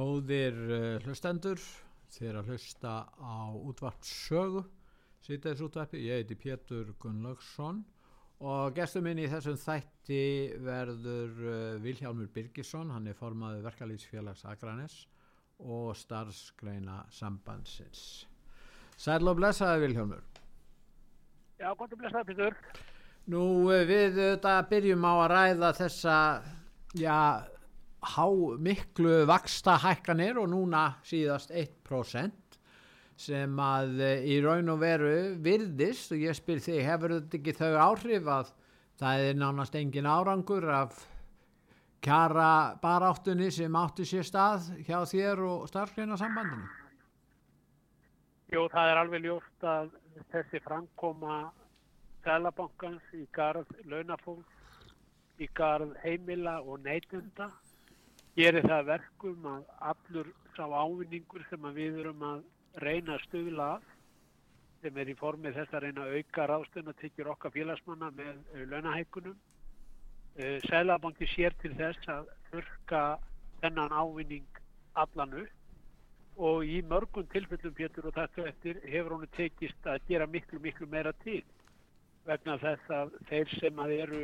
Góðir uh, hlustendur, þér að hlusta á útvarpssögu, sýteðis útvarpi, ég heiti Pétur Gunnlaugsson og gestur minn í þessum þætti verður uh, Vilhjálmur Birgisson, hann er formaður verkalýsfélags Akranes og starfsgreina sambandsins. Sæl og blessaði Vilhjálmur. Já, gott að blessaði Pétur. Nú uh, við þetta byrjum á að ræða þessa, já, há miklu vaksta hækkanir og núna síðast 1% sem að eh, í raun og veru virðist og ég spyr þig hefur þetta ekki þau áhrif að það er nánast engin árangur af kjara baráttunni sem átti sér stað hjá þér og starfskreina sambandinu? Jú, það er alveg ljóst að þessi framkoma Sælabankans í garð launafólk, í garð heimila og neytunda gerir það verkum að allur sá ávinningur sem við erum að reyna að stuðla af sem er í formið þess að reyna að auka ráðstöðun að tekja okkar félagsmanna með launahækunum. Sælabanki sér til þess að þurka þennan ávinning allan upp og í mörgum tilfellum Pétur og þetta eftir hefur honu tekist að gera miklu miklu meira til vegna þess að þeir sem að eru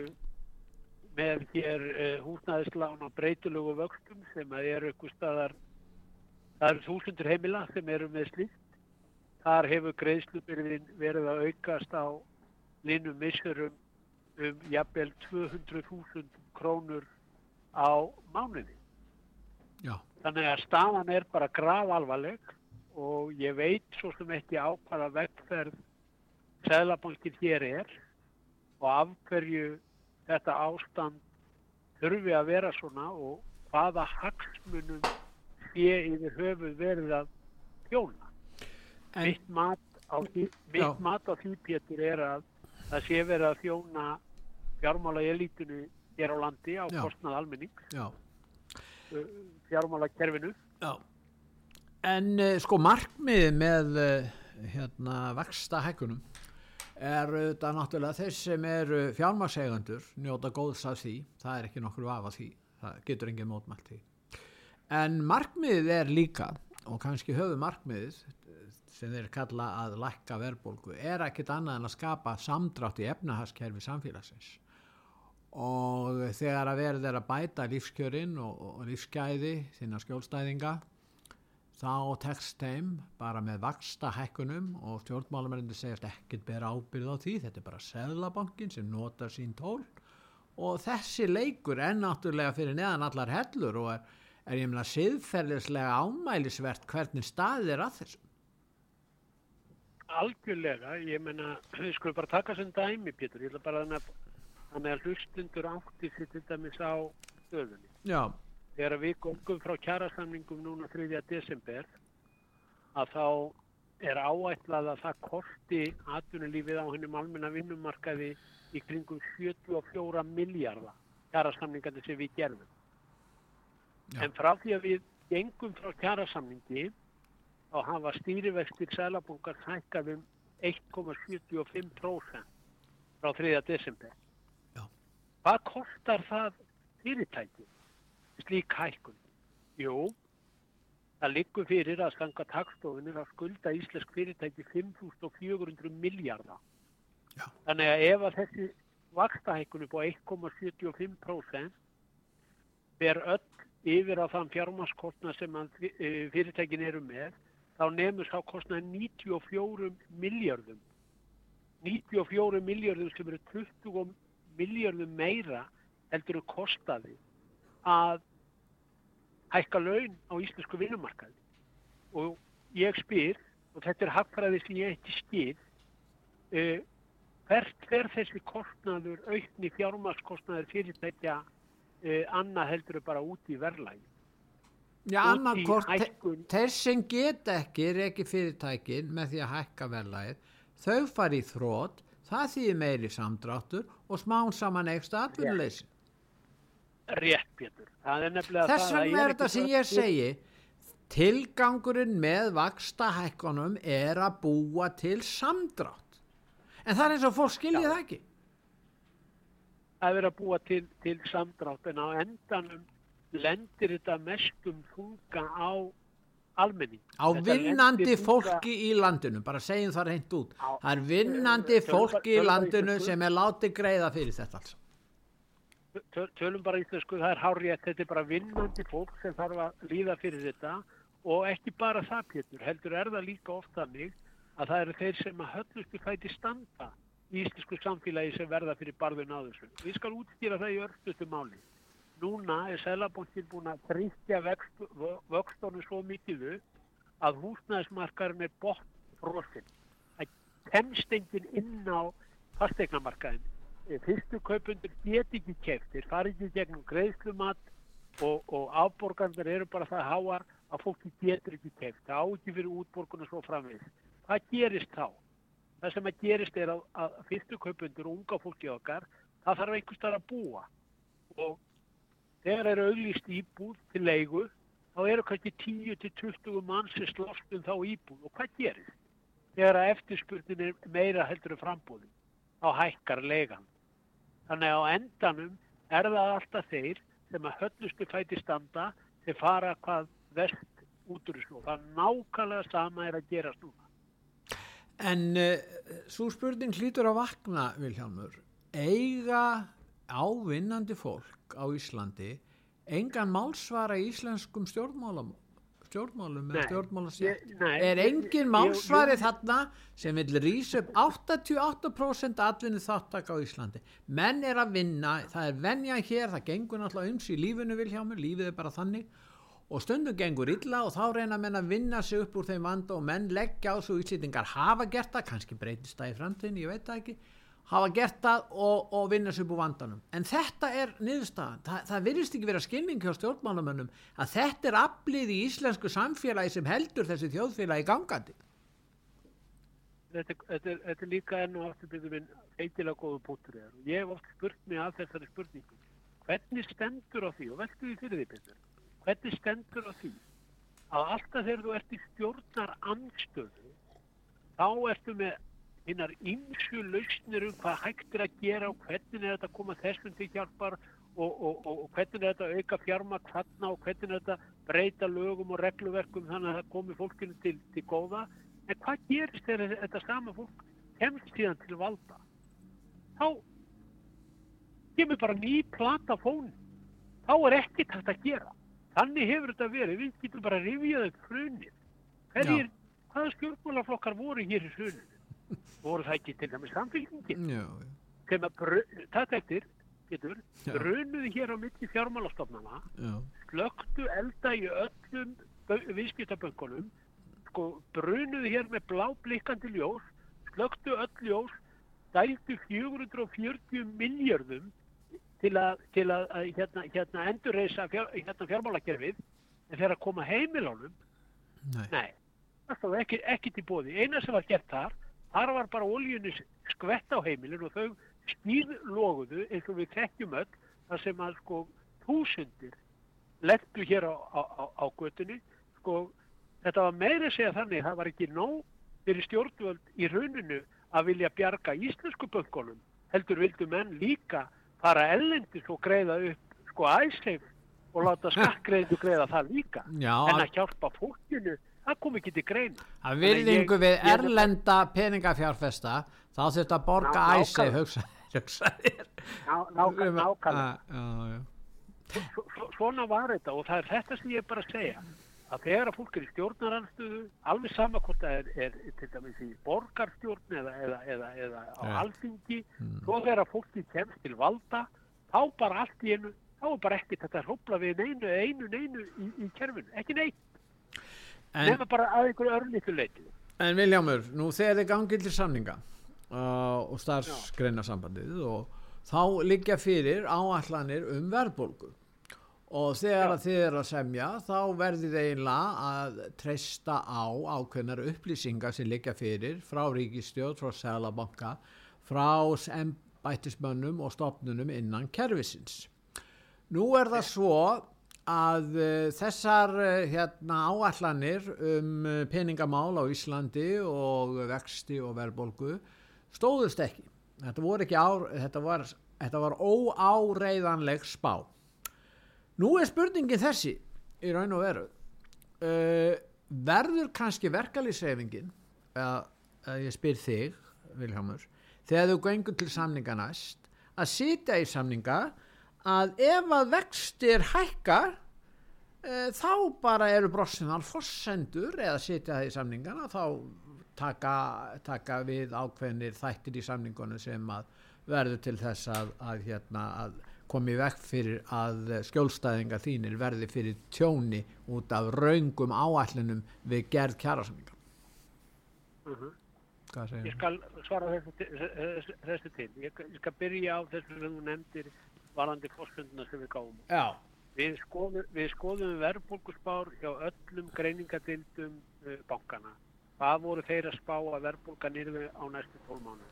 með hér uh, húsnæðislán á breytilögu vöxtum sem að eru eitthvað staðar, það eru þúsundur heimila sem eru með slíkt. Þar hefur greiðslubyrðin verið að aukast á linum missurum um jafnvel 200.000 krónur á mánuði. Já. Þannig að stafan er bara grav alvarleg og ég veit svo sem ekki á hvaða vegferð Sæðlabankir hér er og af hverju þetta ástand þurfi að vera svona og hvaða hagsmunum sé yfir höfuð verið að þjóna. En, Mitt mat á því, því Pétur er að það sé verið að þjóna fjármála elítinu hér á landi á Já. kostnað almenning, já, fjármála kerfinu. já. En uh, sko markmiði með uh, hérna vaksta hækkunum er auðvitað náttúrulega þeir sem eru fjármagseigandur njóta góðs af því, það er ekki nokkur af því, það getur engin mótmælt því. En markmiðið er líka, og kannski höfu markmiðið sem þeir kalla að lækka verðbólgu, er ekkit annað en að skapa samdrátt í efnahagskerfi samfélagsins. Og þegar að verður að bæta lífskjörin og, og lífsgæði þinna skjólstæðinga, þá tekst þeim bara með vaksta hækkunum og stjórnmálamærindi segjast ekkert bera ábyrð á því, þetta er bara seðlabankin sem notar sín tól og þessi leikur er náttúrulega fyrir neðan allar hellur og er, er ég meina siðferðislega ámælisvert hvernig staðið er að þessu. Algjörlega, ég menna, við skulum bara taka sem dæmi, Pétur, ég ætla bara þannig að, hlustundur átti fyrir til dæmis á stöðunni. Já, Þegar við gongum frá kjærasamningum núna 3. desember, að þá er áætlað að það kosti atvinnulífið á hennum almenna vinnumarkaði í kringum 74 miljardar kjærasamningandi sem við gerðum. Já. En frá því að við gengum frá kjærasamningi þá hafa stýrivextir sælabungar hækkað um 1,75% frá 3. desember. Já. Hvað kostar það fyrirtæki slík hækkun? Jú, það liggur fyrir að skanga takstofunir að skulda íslensk fyrirtæki 5.400 miljardar. Já. Þannig að ef að þessi vakstahækkun upp á 1,75% ber öll yfir á þann fjármaskostna sem að fy- fyrirtækin eru með, þá nefnur sá kostnaði 94 miljardum. 94 miljardum sem eru 20 miljardum meira heldur en kostaði að hækka laun á íslensku vinnumarkaði. Og ég spyr, og þetta er hagfræði sem ég ekki skil, uh, hvert er þessi kostnaður, aukni fjármaskostnaður fyrirtækja uh, annað heldur bara út í verðlægi? Já, annarkort, hækkun. þeir sem get ekki, er ekki fyrirtækin með því að hækka verðlægið, þau fari í þrótt, það þýðir meiri samdráttur og smán saman ekstra atvinnuleysi. Rétt, Pétur. Þess vegna er þetta sem ég segi, tilgangurinn með vaksta hækkunum er að búa til samdrátt. En það er eins og fólk skilji Já. það ekki. að vera að búa til, til samdrátt en á endanum lendir þetta mestum þunga á almenning. Á Þetta vinnandi fólki í landinu, bara segjum það reynd út. Á- Það er vinnandi fólki í landinu sem er látið greiða fyrir þetta alls. Töl- tölum bara íslensku, það er hárið þetta er bara vinnandi fólk sem þarf að líða fyrir þetta og ekki bara það Pétur, heldur er það líka oft þannig að það eru þeir sem að höllustu fæti standa í íslensku samfélagi sem verða fyrir barðun á þessu. Við skal útskýra það í örstutu máli. Núna er Sælabankin búin að þrýstja vöxtónu svo mikið að húsnæðismarkarinn er bort frosinn. Það kemst enginn inn á fastegnamarkaðin. Fyrstu kaupundur get ekki keft, þeir fari ekki gegnum greiðslumat og, og afborgarnir eru bara það háar að fólki getur ekki keft. Það á ekki fyrir útborgun og svo framvegis. Hvað gerist þá? Það sem að gerist er að, að fyrstu kaupundur unga fólki okkar, það þarf einhvers þar að búa. Og þegar eru auglýst íbúð til leigu, þá eru kannski 10-20 mann sem slóst um þá íbúð. Og hvað gerist? Þegar að eftirspurnin er meira heldur en frambúðin, þá hækkar leigan. Þannig á endanum er það alltaf þeir sem að höllustu fæti standa sem fara hvað verst út úr þessu. Og það nákvæmlega sama er að gerast núna. En uh, svo spurning hlýtur að vakna, Vilhjálmur, eiga ávinnandi fólk á Íslandi engan málsvara í íslenskum stjórnmálum, stjórnmálum eða nei, Er engin ég- þarna sem vil rýsa upp 88% atvinni þáttak á Íslandi? Menn er að vinna, það er venja hér, það gengur náttúrulega ums í lífinu, Vilhjálmur, lífið er bara þannig. Og stundum gengur illa og þá reyna menn að vinna sig upp úr þeim vanda og menn leggja á svo íslýtingar hafa gert það, kannski breytist það í framtíðin, ég veit það ekki hafa gert það og, og vinna upp úr vandanum en þetta er niðurstaðan Þa, það virðist ekki vera skilning hjá stjórnmálumönnum að þetta er aflið í íslensku samfélagi sem heldur þessi þjóðfélagi gangandi Þetta, þetta, þetta er líka enn og afturbyrðu minn feitilega góðu pútur er. Ég hef oft spurt mig að þessari spurningu. Hvernig stendur á því, og veltu því fyrir því, Petur, hvernig stendur á því að alltaf þegar þú ert í stjórnar anstöðu, þá ertu með hinnar ymsu lausnir um hvað hægt er að gera og hvernig er þetta að koma þessum til hjálpar og, og, og, og hvernig er þetta að auka fjármagn þarna og hvernig er þetta að breyta lögum og regluverkum þannig að það komi fólkinu til, til góða. En hvað gerist þegar þetta sama fólk kemst síðan til valda? Þá kemur bara ný plata fón. Þá er ekkert hægt að gera. Þannig hefur þetta verið. Við getum bara rifjað upp hrunið. Hverjir, hvaða stjórnmálaflokkar voru hér í hruninu? Voru það ekki til dæmis samfélkingin? já, Sem að, takk eftir, getur, Já. brunuði hér á milli fjármálastofnana já, slöktu elda í öllum bö- viðskiptabönkunum sko, brunuðu hér með bláblikkandi ljós slöktu öll ljós dældu 440 miljardum til að, til að, að hérna, hérna endurreisa fjár, hérna fjármálakerfið en þegar að koma heimilónum nei, nei, það stóð ekki, ekki til bóði eina sem var gert þar þar var bara oljunni skvett á heimilin og þau skýrloguðu eins og við þekkjum öll þar sem að sko þúsundir lettu hér á, á, á, á götunni. Sko þetta var meira að segja þannig það var ekki nóg fyrir stjórnvöld í rauninu að vilja bjarga íslensku böngunum heldur vildu menn líka fara ellendis og greiða upp sko æsleif og láta skakkreiðu greiða það líka já en að hjálpa fólkinu það kom ekki til grein að virðingu við ég- erlenda peningafjárfesta þá að borga æsi hugsa, hugsa þér nákvæmlega. Svona var þetta og það er þetta sem ég er bara að segja. Að þegar að fólk er í stjórnaranstöðu alveg sama hvort það er, er til dæmis í borgarstjórn eða, eða, eða, eða á Ja. alþingi svo þegar að fólki kemst til valda þá bara allt í einu þá er bara ekkert þetta hrópla við neinu einu neinu í, í kerfinu, ekki neitt Nema bara að einhverju örlítu leiti En Viljámur, nú þegar þið gangið til samninga uh, og starfsgreinasambandið og þá liggja fyrir áallanir um verðbólgu. Og þegar þið er að semja þá verðið eiginlega að treysta á ákveðnar upplýsingar sem liggja fyrir frá ríkistjóð, frá Sælabanka, frá embættismönnum og stopnunum innan kerfisins. Nú er það svo að uh, þessar uh, hérna, áallanir um uh, peningamál á Íslandi og vexti og verðbólgu stóðust ekki. Þetta, voru ekki ár, þetta, var, þetta var óáreiðanleg spá. Nú er spurningin þessi í raun og veru. Uh, verður kannski verkalýsreifingin, eða, eða ég spyr þig, Viljámur, þegar þú gengur til samninga næst, að sitja í samninga að ef að vextir hækkar e, þá bara eru brossinnar fossendur eða sitja það í samningana þá taka, taka við ákveðnir þættir í samningunum sem að verður til þess að, að, hérna, að komi vekk fyrir að skjólstæðingar þínir verði fyrir tjóni út af raungum áallunum við gerð kjærasamninga. Mhm. Hvað segir Ég skal svara þessu til. Ég, ég skal byrja á þessu sem þú nefndir varandi fórstundina sem við gáum. Já, Við skoðum, við skoðum verðbólguspár hjá öllum greiningadildum uh, bankana. Hvað voru þeir að spá að verðbólga nýrfi á næstu 12 mánu?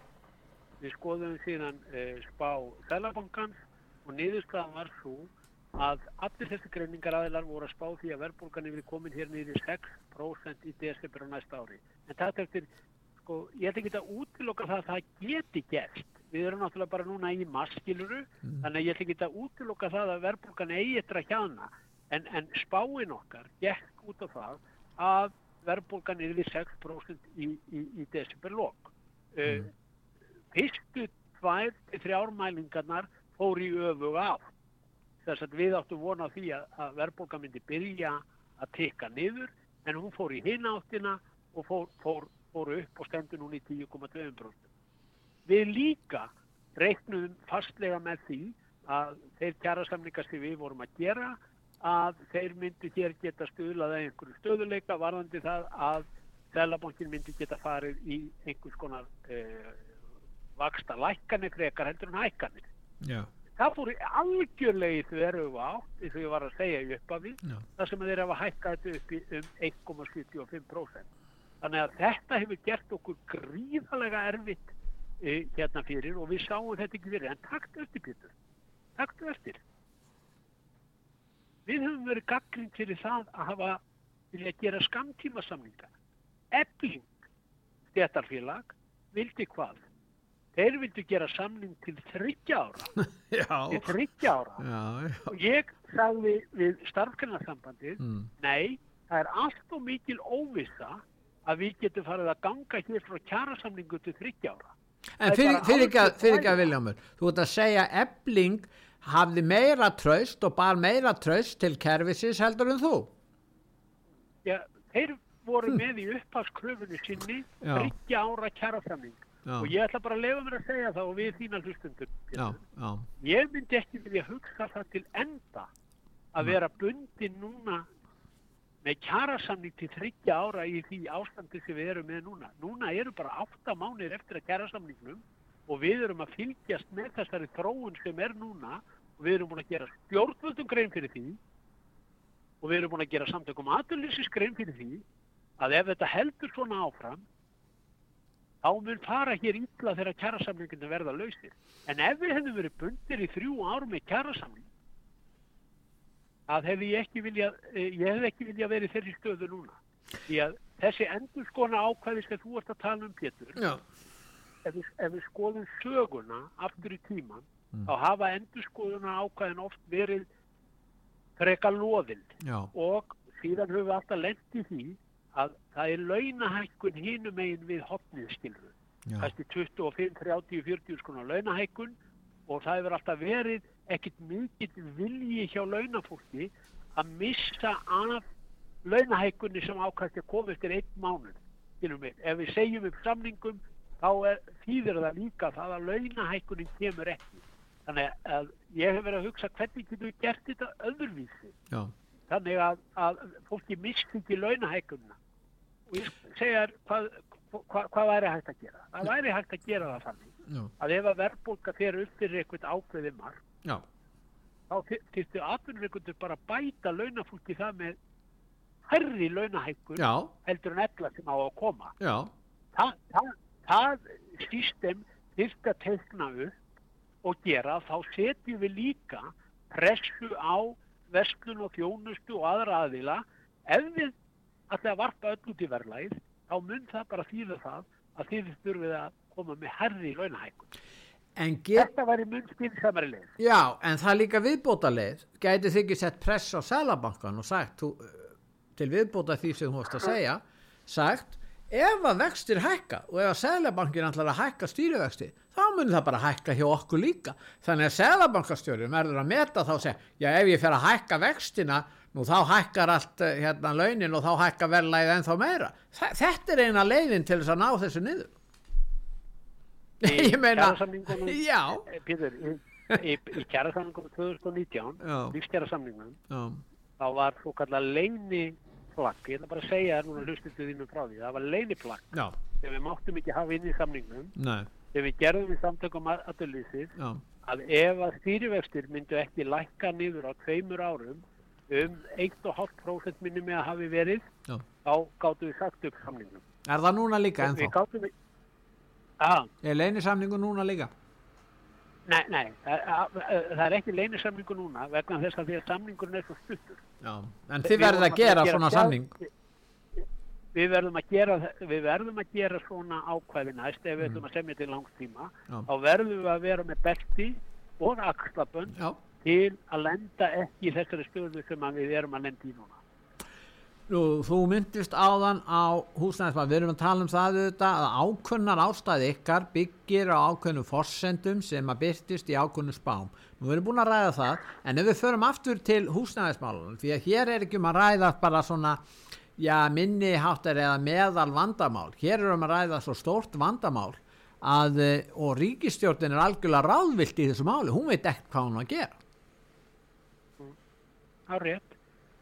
Við skoðum síðan uh, spá Sælabankans og niðurstaðan var svo að allir þessi greiningaraðilar voru að spá því að verðbólgan yfir komin hér niður í 6% í desember á næsta ári. En þetta eftir, sko, ég ætla ekki að útiloka það að það geti gerst. Við erum náttúrulega bara núna í maskiluru, þannig að ég ætla ekki að útiloka það að verðbólgan eigi eftir að hjana. En, en spáin okkar gekk út á það að verðbólgan yfir 6% í, í, í desember lok. Uh, fyrstu tvær til þrjár mælingarnar fór í öfuga átt. Þess að við áttum vona á því að, að verðbólga myndi byrja að tekka niður en hún fór í hinn áttina og fór, fór, fór upp og stendur núna í 10,2%. Við líka reiknum fastlega með því að þeir kjærasamlingar sem við vorum að gera að þeir myndi hér geta stuðlað að einhverju stöðuleika varðandi það að Sælabankin myndi geta farið í einhvers konar eh, vaksta lækkanir frekar heldur en hækkanir. já, Það fór algjörlega í þverju átt, eins og ég var að segja í upphafi, já. þar sem þeir hafa hækkað þetta upp í um 1,75%. Þannig að þetta hefur gert okkur gríðalega erfitt hérna fyrir og við sáum þetta ekki fyrir. En taktu eftir, Pétur. Taktu eftir. Við höfum verið gaggrind fyrir það að hafa vilja gera skamtíma samninga. Ebling, stjættarfélag, vildi hvað? Þeir vildi gera samning til þryggja ára. Til þryggja ára. já, já. Og ég sagði við starfkennasambandið, Mm. nei, það er allt og mikil óvissa að við getum farið að ganga hér frá kjærasamningu til þryggja ára. En fyrir, fyrir, ekki, fyrir ekki að. Viljámur, þú ert að segja ebling hafði meira tröst og bar meira tröst til kerfisins heldur en þú. Já, þeir voru með í upphafskröfunni sinni Já. þryggja ára kjærasamning. Já, Og ég ætla bara að lefa mér að segja það og við þína hlustundur. Ég myndi ekki vilja hugsa það til enda að vera bundin núna með kjærasamning til þryggja ára í því ástandi sem við erum með núna. Núna eru bara átta mánir eftir að kjærasamningnum og við erum að fylgjast með þessari þróun sem er núna og við erum búin að gera stjórnvöldum grein fyrir því og við erum búin að gera samtökum aðurlýsins grein fyrir því að ef þetta heldur svona áfram þá mun fara hér illa þegar kjærasamninginu verða lausir. En ef við hefðum verið bundir í þrjú ár með kjærasamning að hefði ég ekki vilja ég hefði ekki vilja verið þeirri stöðu núna. Því að þessi endur skona ákvæði sem þú ert að tala um Pétur, já, ef við, ef við skoðum söguna aftur í tíman, Mm. þá hafa endur skona ákvæðin oft verið freka loðind já, og síðan höfum við alltaf lent í því að það er launahækkun hinum megin við já, kannski 25, 30, 40 skona launahækkun og það hefur alltaf verið ekkit mikill vilji hjá launafólki að missa af launahækkunni sem ákvæmst að koma eftir einn mánuð. Ef við segjum upp samningum þá er, þýðir það líka það að launahækkunin kemur ekki. Þannig að ég hef verið að hugsa hvernig getum við gert þetta öðruvísi. já, Þannig að, að fólki misti ekki launahækkunna. og ég segja þér hvað, hvað, hvað væri hægt að gera það væri hægt að gera það þannig já, að ef að verðbólka fer upp fyrir eitthvað ákveði mark já, þá þýttu atvinnureikundur bara bæta launafólki það með hærri launahækkun heldur en ella sem á að koma. Já, það, það, system þyrft að teikna upp og gera þá setjum við líka pressu á verslun og þjónustu og aðra aðila. Ef við ætla að varpa öll út í verðlægið þá mun það bara þýða það að þið þurfið að koma með herri launahækkun. Get, Þetta væri mun skilsamari leið. já, en það er líka viðbóta leið, gæti þið ekki sett press á Sælabankan og sagt, þú, til viðbóta því sem þú varst að segja, sagt, ef að vextir hækka og ef að Sælabankin ætlar að hækka stýrivexti, þá mun það bara hækka hjá okkur líka. Þannig að Sælabankastjórin verður að meta þá og segja, já, ef ég fer að hækka vextina, nú þá hækkar allt eh, hérna launin og þá hækkar verðlægið ennþá meira. Þetta er eina leiðin til þess að ná þessu niður. Kjarasamningunum- já, Eh, Pétur, í, í, í kjærasamningunum 2019, Já. lífskjærasamningunum, þá var svo kallar leini plagg, ég ætla bara að segja þér núna hlustuðu þínum frá því, það var leini plagg sem við máttum ekki hafa inn í samningnum. Nei, sem við gerðum í samtökum aðurlýsið já, að ef að stýrivextir myndu ekki lækka niður á tveimur árum um 1,5% minni með að hafi verið já. þá gáttum við sagt upp samningnum. Er það núna líka við ennþá? gáttum við að, Er leinisamningu núna líka? nei, nei það, að, að, það er ekki leinisamningu núna vegna þess að því að samningurinn er svo stuttur. Já, en þið verðið vorum að gera svona samning. Við verðum að gera við verðum að gera svona ákvæði næst ef við ætlum að semja til langstíma Já. þá verðum við að vera með belti og axlabönd Já, til að lenda ekki í þessari stöðu sem við erum að lenda í núna. Nú, þú myndist áðan á húsnæðismað, við erum að tala um það auðvitað að ákunnar ástæði ykkar byggir á ákunnum forsendum sem að byrtist í ákunnum spám. Nú erum búin að ræða það, en ef við förum aftur til húsnæðismálunum, því að hér er ekki um að ræða bara svona, já, minni háttar eða meðal vandamál. Hér erum að ræða svo stórt vandamál að, eh, og ríkistjórnin er algjörlega ráðvilt í þessu máli, hún veit ekkert hvað hún að gera. rétt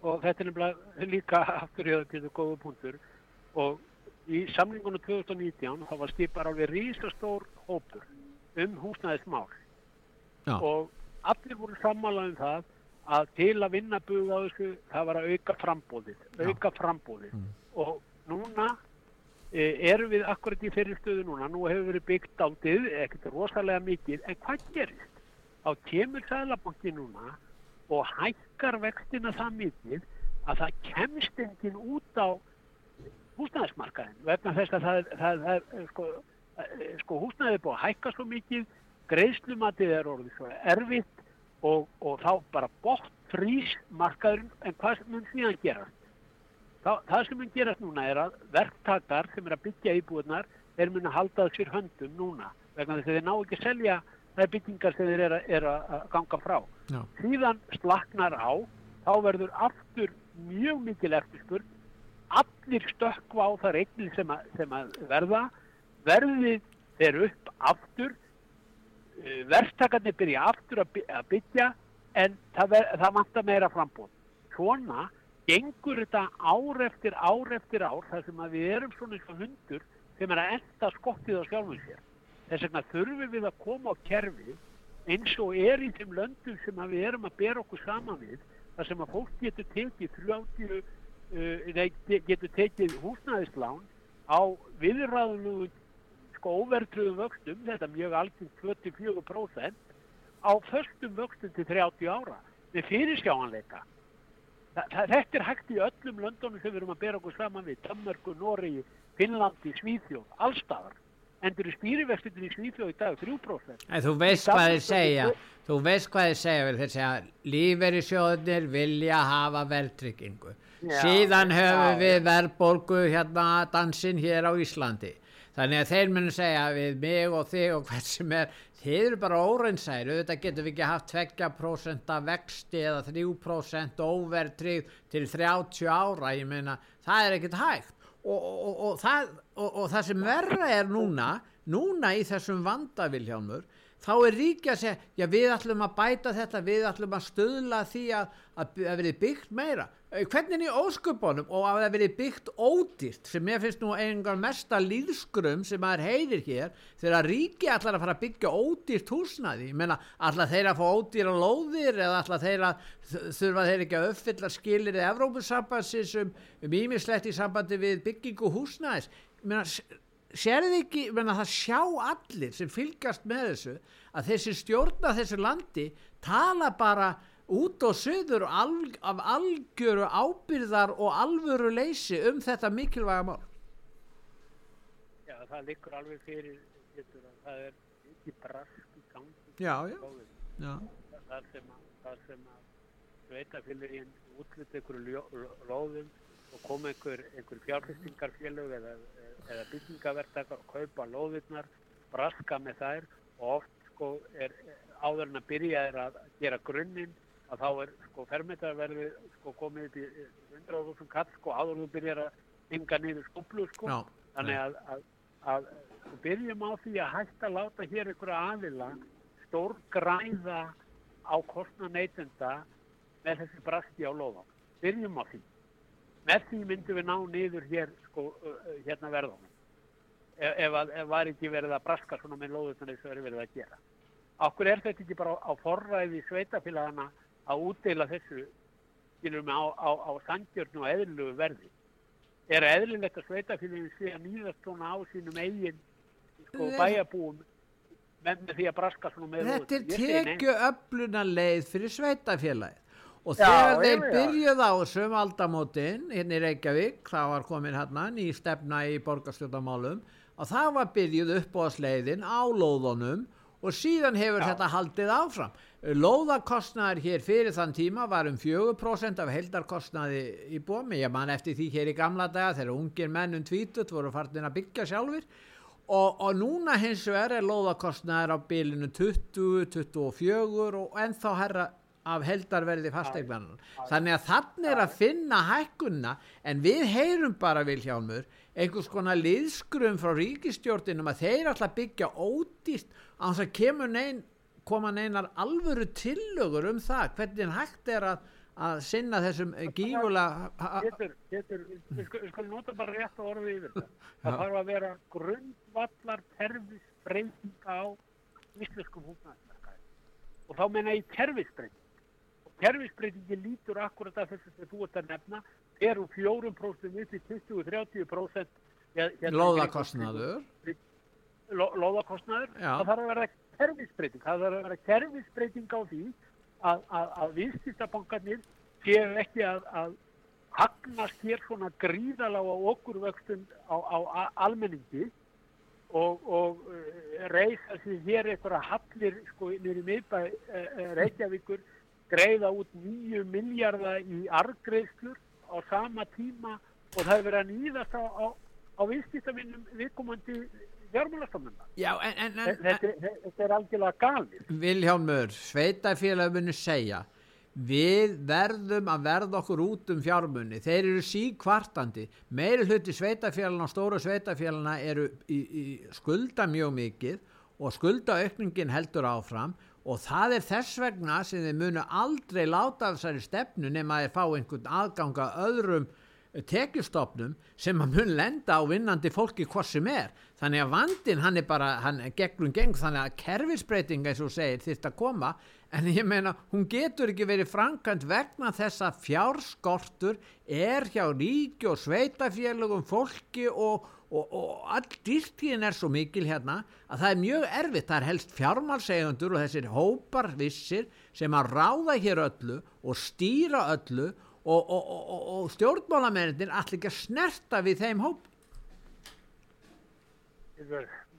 og þetta er nefnilega líka aftur í þetta góða punktur. Og í samlingunum 2019 þá var skipar alveg rísastór hópur um húsnæðismál. Já, og allir voru sammála um það að til að vinna buga á þessu það var að auka frambóðið auka frambóðið og núna e, erum við akkurat í fyrir stöðu núna. Nú hefur verið byggt áttið ekkert rosalega mikið. En hvað gerist? Þá kemur sælabanki núna og hækkar vextina það mikið að það kemst enginn út á húsnæðismarkaðin vegna þess að það, er- það, það er sko, eh, sko húsnæðið er búið að hækka svo mikið greiðslumatið er orðið svo erfitt og, og þá bara bótt frís markaðurinn en hvað mun síðan gerast? Þá, það sem mun gerast núna er að verktakar sem er að byggja íbúðunar þeir mun að halda það sér höndum núna vegna þess að þeir ná ekki að selja þær byggingar sem þeir eru að, er að ganga frá. Já, síðan slaknar á þá verður aftur mjög mikil eftirspurn. Allir stökkva á þar eignir sem, sem að verða. Verðið þeir upp aftur. Uh, verktakarnir byrja aftur að by- að byggja en það, það vantar meira frambóð svona gengur þetta ár eftir ár eftir ár þar sem að við erum svona eins og hundur sem er að enda skottið á sjálfum sér þess vegna þurfum við að koma á kerfi eins og er í þeim löndum sem við erum að bera okkur saman við þar sem að fólk getur tekið 30, uh, getur tekið húsnæðislán á viðræðunum sko óvertröðum vöxtum, þetta er mjög algjörn 24% á föstum vöxtum til 30 ára með fyrirsjáanleika. Þa, það, þetta er hægt í öllum löndunum sem við erum að bera okkur saman við Danmörku, Noregi, Finnlandi, Svíþjóð, allstaðar endur í stýrivextinni í Svíþjóð í dag 3% En þú veist hvað þeir Danmörku- segja, þú veist hvað þeir segja, vel, þeir segja lífeyrissjóðnir vilja hafa verðtryggingu. Já, Síðan höfum já, við verðbólgu hérna dansinn hér á Íslandi. Þannig að þeir munu segja við mig og þig og hvert sem er, þið eru bara óreinsæri, auðvitað getum við ekki haft 2% af vexti eða 3% óvertrygg til 30 ára, ég meina, það er ekkert hægt. Og, og, og, það, og, það sem verra er núna, núna í þessum vandavilhjálmur, þá er ríki að segja, já við ætlum að bæta þetta, við ætlum að stöðla því að, að, að verið byggt meira. Eh, hvernig í ósköpunum og að það verið byggt ódýrt sem ég finnst nú einhver mesta líðskrum sem maður heyrir hér þegar ríki allar að fara að byggja ódýrt húsnaði, ég menna allar þeir að fá ódýra lóðir eða allar þeir að þurfa þeir ekki að uppfylla skilir eða Evrópusambansins um, um ímislegt í sambandi við byggingu húsnaðis, ég menna sérði ekki, ég menna það sjá allir sem fylgast með þessu að þessi stjórna þessu landi tala bara út og söður alg, af algjöru ábyrðar og alvöru leysi um þetta mikilvæga mál. Já, það liggur alveg fyrir getur, það er ekki brask í gangi. Já, já, já. Það sem að, það sem að sveitafélagin útlut einhverju lóðum og koma einhver, einhver fjárfestingarfélag eða, eða byggingavertakar og kaupa lóðirnar, braska með þær og oft sko er áður en að byrja er að gera grunninn að þá er sko fermetarverði sko komið upp í 100.000 kall sko áður þú byrjar að ynga niður skublu sko. Já, þannig að, að, að við byrjum á því að hægt að láta hér ykkur aðila stór græða á kostna neytenda með þessi brasti á lofa byrjum á því. Með því myndum við ná niður hér sko hérna verðunum. Ef, ef, að, ef var ekki verið að braska svona með loðutunni sem verið verið að gera. Akkur er þetta ekki bara á forræði sveitafélagana að útdeila þessu skilur mig á, á, á sandjörnu og eðlilegu verði. Er eðlilegt að sveitafélagin sé að nýðast svona á sínum eigin sko, bæjabúum með, því að braska svona með Þetta er tekju öfluna leið fyrir sveitafélagið og Já, þegar þeir ég veit byrjuð á þessum aldamótin hérna í Reykjavík, það var komin hérna ný stefna í borgarstjórnamálum og það var byrjuð upp á sleiðin á lóðunum og síðan hefur Já. þetta haldið áfram. Lóðakostnaður hér fyrir þann tíma var um 4% af heldarkostnaði í bómi, ég man eftir því hér í gamla daga þegar ungir menn um tvítut voru farnir að byggja sjálfur og, og núna hins vegar er lóðakostnaður á bilinu 20, 24 og ennþá herra af heldarverði fastegnanan. Þannig að þannig er að finna hækkunna en við heyrum bara Vilhjálmur einhvers konar liðskrum frá ríkistjórnum að þeir alltaf byggja ódýst á þess að kemur neinn koma neinar alvöru tillögur um það hvernig hægt er að, að sinna þessum gífulega Getur, getur, við skulum skul nota bara rétt að orði yfir þetta. Það þarf að vera grundvallar terfisbreyting á íslenskum húsnæðismarkaði. Og þá menna ég terfisbreyting. Og terfisbreytingi lítur akkurat af þessu sem þú ert að nefna, er úr 4% upp í 20-30% hérna, lóðakostnaður ló- lóðakostnaður. Það þarf að vera kerfisbreyting. Það þarf að vera kerfisbreyting á því að, að, að viðskiptabankarnir séu ekki að, að hagnast hér svona gríðalega okkurvöxtun á, á a- almenningi og, og uh, reysa sér hér eitthvað hallir sko nýri miðbæ uh, Reykjavíkur greiða út nýju miljardar í argreifslur á sama tíma og það er verið að nýðast á, á, á viðskiptavinnum viðkomandi fjármálastofnuna. Já, en, en, en, Þetta, er- þetta er algjörlega galið. Vilhjálmur, sveitafélag muni segja við verðum að verða okkur út um fjármunni þeir eru síkvartandi meiri hluti sveitafélagna og stóru sveitafélagna eru í, í skulda mjög mikið og skuldaukningin heldur áfram og það er þess vegna sem þeir munu aldrei láta þessari stefnu nema að þeir fá einhvern aðgang að öðrum tekjustofnum sem að mun lenda á vinnandi fólki hvað sem er. Þannig að vandin hann er bara hann er gegnum geng þannig að kerfisbreyting eins og segir þyrst að koma en ég meina hún getur ekki verið frankant vegna þess að fjárskortur er hjá ríki og sveitafélagum fólki og, og, og all dýrtíðin er svo mikil hérna að það er mjög erfitt, það er helst fjármálsegundur og þessir hópar vissir sem að ráða hér öllu og stýra öllu og, og, og, og, og stjórnmálamennir allir ekki að snerta við þeim hóp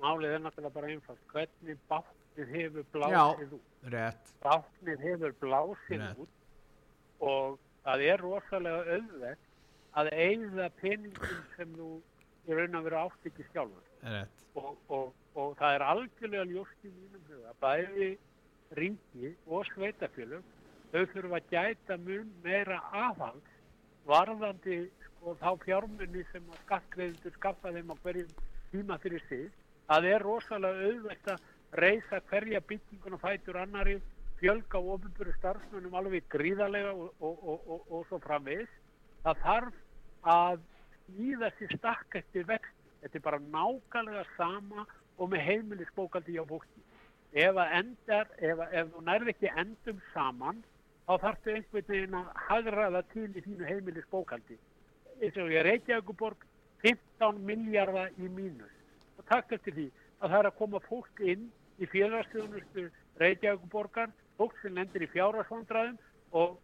Málið er náttúrulega bara einfalt. Hvernig bátnið hefur blásið út? Rétt, Bátnið hefur blásið Rétt. út og það er rosalega auðvegt að eigða peningum sem þú í raun að vera átt ekki sjálfur. Og, og, og það er algjörlega ljóst í mínum huga. Bæði ringi og sveitafjölum þau þurfa að gæta mun meira aðhald varðandi sko, þá fjármunni sem skattgreðindur skaffa þeim á hverjum tíma fyrir sig. Það er rosalega auðvelt að reysa hverja byggingun og fætur annari, fjölga ofinböru starfsmönnum alveg gríðarlega og, og, og, og, og svo framvegis það þarf að nýða sér stakk eftir vext. Þetta er bara nákvæmlega sama og með heimilisbókaldi á fólki. Ef endar, ef, ef þú nærði ekki endum saman, þá þarfstu einhvern veginn að hagraða til í þínu heimilisbókaldi. Eins og ég Reykjavíkuborg 15 miljardar í mínus. Og takk eftir því að það er að koma fólk inn í félagsstjónustu Reykjavíkuborgar, fólk sem lendir í fjárasvandræðum og,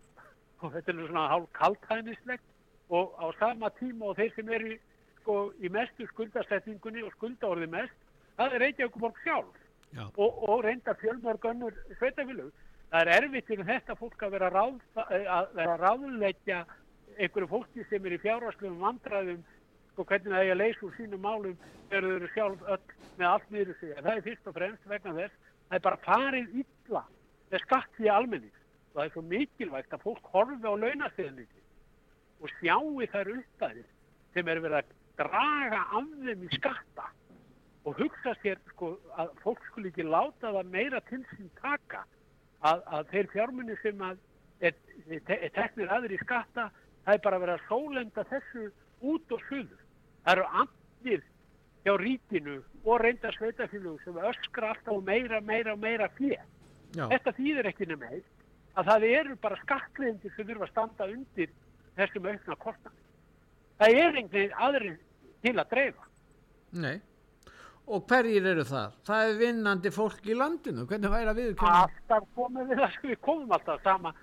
og þetta er svona hálf kaltænislegt og á sama tíma og þeir sem eru sko, í mestu skuldasetningunni og skuldaorði mest, það er Reykjavíkuborg sjálf og, og reynda fjölmörg önnur sveitafélög. Það er erfitt fyrir þetta fólk að vera, ráð, að vera ráðleggja einhverju fólki sem er í fjárháslegum vandræðum sko hvernig það er að leysa úr sínum málum þegar þau eru sjálf öll með allt niður sig. Það er fyrst og fremst vegna þess það er bara farið illa með skatt í almenning og það er svo mikilvægt að fólk horfi á launastegningi og sjáu þær uppdæðir sem er verið að draga af þeim í skatta og hugsa sér sko að fólk skul ekki láta það meira til sín taka að, að þeir fjármunni sem að er, er teknir aður í skatta það er bara verið að sólenda þessu út og suður. Það eru andir hjá ríkinu og reynda sveitafélug sem öskra alltaf meira, meira, meira fér. Þetta þýðir ekki nema heilt að það eru bara skattlegendir sem þurfa að standa undir þessum aukna kostnæmi. Það er einhverjum aðri til að dreifa. Nei. Og hverjir eru það? Það er vinnandi fólk í landinu. Hvernig væri að við Alltaf komum við við komum alltaf sama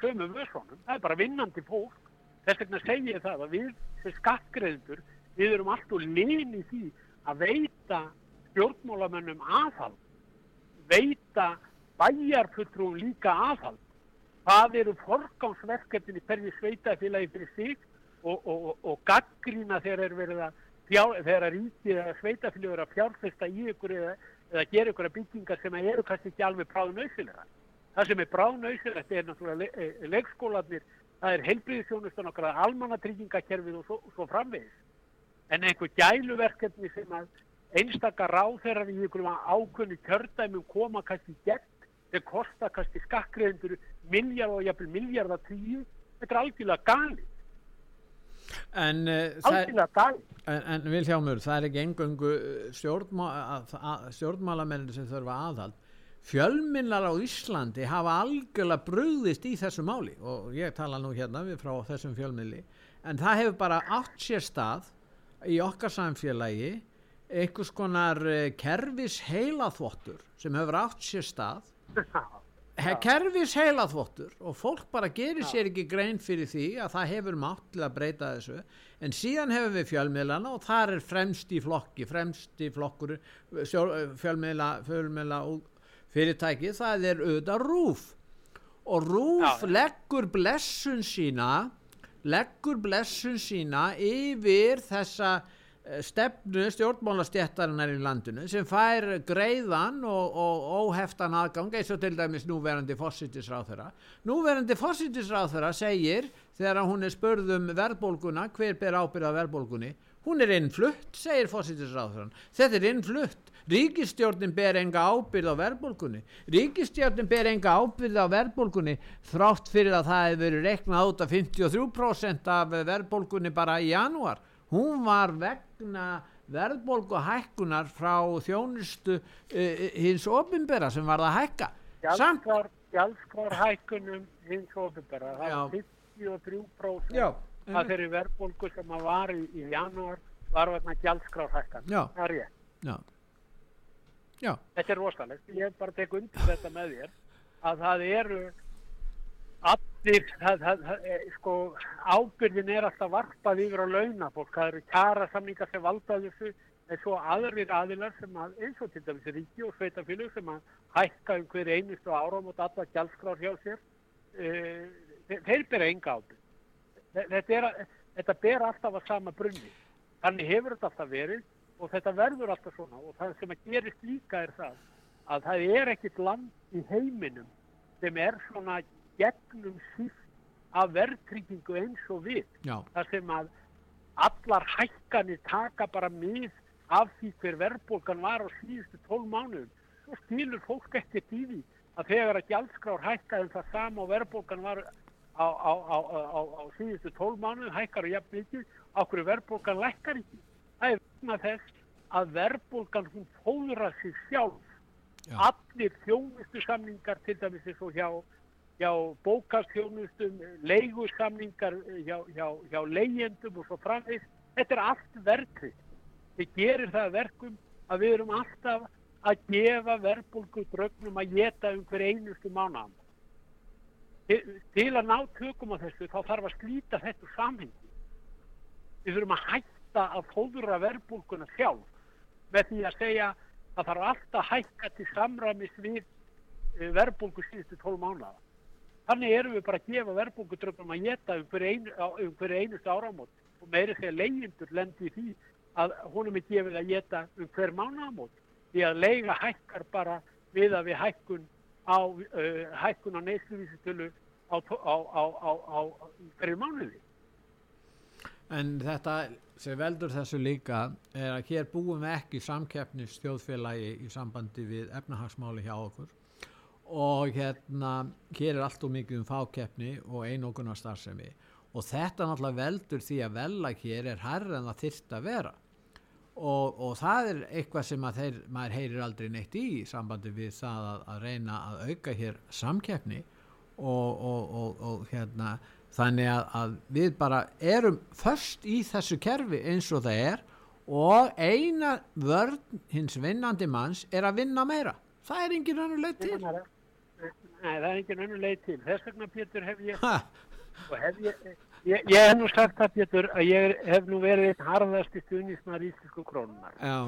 sömu vöðsvonum. Það er bara vinnandi fólk. Þess vegna segir ég það að við sem skattgreðendur við erum alltaf lín í því að veita stjórnmálamönnum aðhald. Veita bæjarfulltrúum líka aðhald. Það eru forgámsverkefni perði sveitafélagi fyrir sig og, og, og, og gaggrína þegar er verið að fjár, þegar að ríkið eða sveitafélagi eru að fjárfesta í ykkur eða, eða gera ykkur að byggingar sem eru kannski ekki alveg bráðnauðsilega. Það sem er bráðnauðsilegt er náttúrulega le, e, leikskólanir, það er heilbríðisjónustan okkar, almannatryggingakerfið og svo, svo framvegis. En einhver gæluverkefni sem að einstakar ráþerar í ykkur ákunni kjördæmum koma kannski gegn, þeir kosta kannski skakkriðendur miljard og jafnvel miljard að tíu, þetta er algjörlega galið. En, uh. En, en Vilhjámur, það er ekki stjórnmá, stjórnmálamennin sem þurfa aðhald. Fjölminnar á Íslandi hafa algjörlega bröðist í þessu máli. Og ég tala nú hérna við frá þessum fjölminni en það hefur bara átt sér stað í okkar samfélagi einhvers konar kervis heilaþvottur sem hefur átt sér stað. Kervis heilaþvottur og fólk bara gerir sér ekki grein fyrir því að það hefur mátt til að breyta þessu. En síðan hefur við fjölmiðlana og þar er fremst í flokki fremst í flokkur fjölmiðla, fjölmiðla fyrirtæki það er auðvitað rúf. Og rúf Já. leggur blessun sína leggur blessun sína yfir þessa stefnu stjórnmálastjættarinnar í landinu sem fær greiðan og, og óheftan aðgang eins og til dæmis núverandi fósittisráþurra núverandi fósittisráþurra segir þegar hún er spörð um verðbólguna hver ber ábyrða verðbólgunni? Hún er innflutt, segir fósittisráþurran þetta er innflutt ríkistjórnin ber enga ábyrð á verðbólgunni. Ríkistjórnin ber enga ábyrð á verðbólgunni þrátt fyrir að það hefur verið reknað út af 53% af verðbólgunni bara í janúar. Hún var vegna verðbólgu hækkunar frá þjónustu uh, hins ofinbera sem var að hækka. Gjaldskvar, gjaldskvar hækkunum hins ofinbera það var 53% Já, að þeirri verðbólgu sem var í, í janúar var vegna gjaldskrar hækkan það er ég Já. Já. þetta er rosalegt. Ég bara tekið undir þetta með þér að það eru allir það, það, það, sko, ábyrðin er alltaf varpað yfir á launafólk. Það eru kjara samningar sem valda þessu en svo aðrir aðilar sem að eins og til dæmis ríki og sveitafélug sem að hækka um hverju einustu áram og alla gjaldskrár hjá sér e, þeir bera enga ábyrð þetta, þetta ber alltaf að sama brunni. Þannig hefur þetta alltaf verið og þetta verður alltaf svona og það sem að gerist líka er það að það er ekkit land í heiminum sem er svona gegnum síft af verðtryggingu eins og við. Já. Það sem að allar hækkanir taka bara mið af því hver verðbólgan var á síðustu tól mánuðum. Svo stílur fólk ekkert í því að þegar að gjaldskrár hækkaði það sama og verðbólgan var á, á, á, á, á síðustu tólf mánuð hækkar og jafn mikið, okkur verðbólgan lækkar ekki. Það er vegna þess að verðbólgan hún fóðra sig sjálf. Já. Allir þjónustu samningar til dæmis eins og hjá, hjá bókastjónustum, leigusamningar hjá, hjá, hjá leyendum og svo framvegst. Þetta er allt verðkrið. Þið gerir það að verkum að við erum alltaf að gefa verðbólgu drögnum að geta um hver einustu mánaðan. Til, að ná tökum á þessu þá þarf að slíta þetta samhengi. Við þurfum að hætta að fóðra verðbólguna sjálf með því að segja að þarf alltaf að hækka til samræmis við eh, verðbólgu síðustu 12 mánaða. Þannig erum við bara að gefa verðbólgudröfnum að geta um hver, einu, um hver einustu áramót og meiri þegar leyendur lendi í því að honum er gefið að geta um hver mánaðamót því að leiga hækkar bara við að við hækkun á, uh, á á, á, á, á hverju mánuði. En þetta sem veldur þessu líka er að hér búum við ekki samkeppnis þjóðfélagi í sambandi við efnahagsmáli hjá okkur. Og hérna hér er allt og mikið um fákeppni og einogunar starfsemi og þetta náttúrulega veldur því að vella hér er hærra en það þyrst að vera. Og, og það er eitthvað sem að þeir, maður heyrir aldrei neitt í sambandi við það að, að reyna að auka hér samkeppni og, og, og hérna þannig að, að við bara erum först í þessu kerfi eins og það er og eina vörn hins vinnandi manns er að vinna meira. Það er engin annar leið til. Nei, það er engin önnur leið til. Þess vegna, Pétur, hef ég, ha, og hef ég, ég, ég hef nú sagt það, Pétur, að ég hef nú verið einn harðasti stuðnismar íslensku krónunar. já,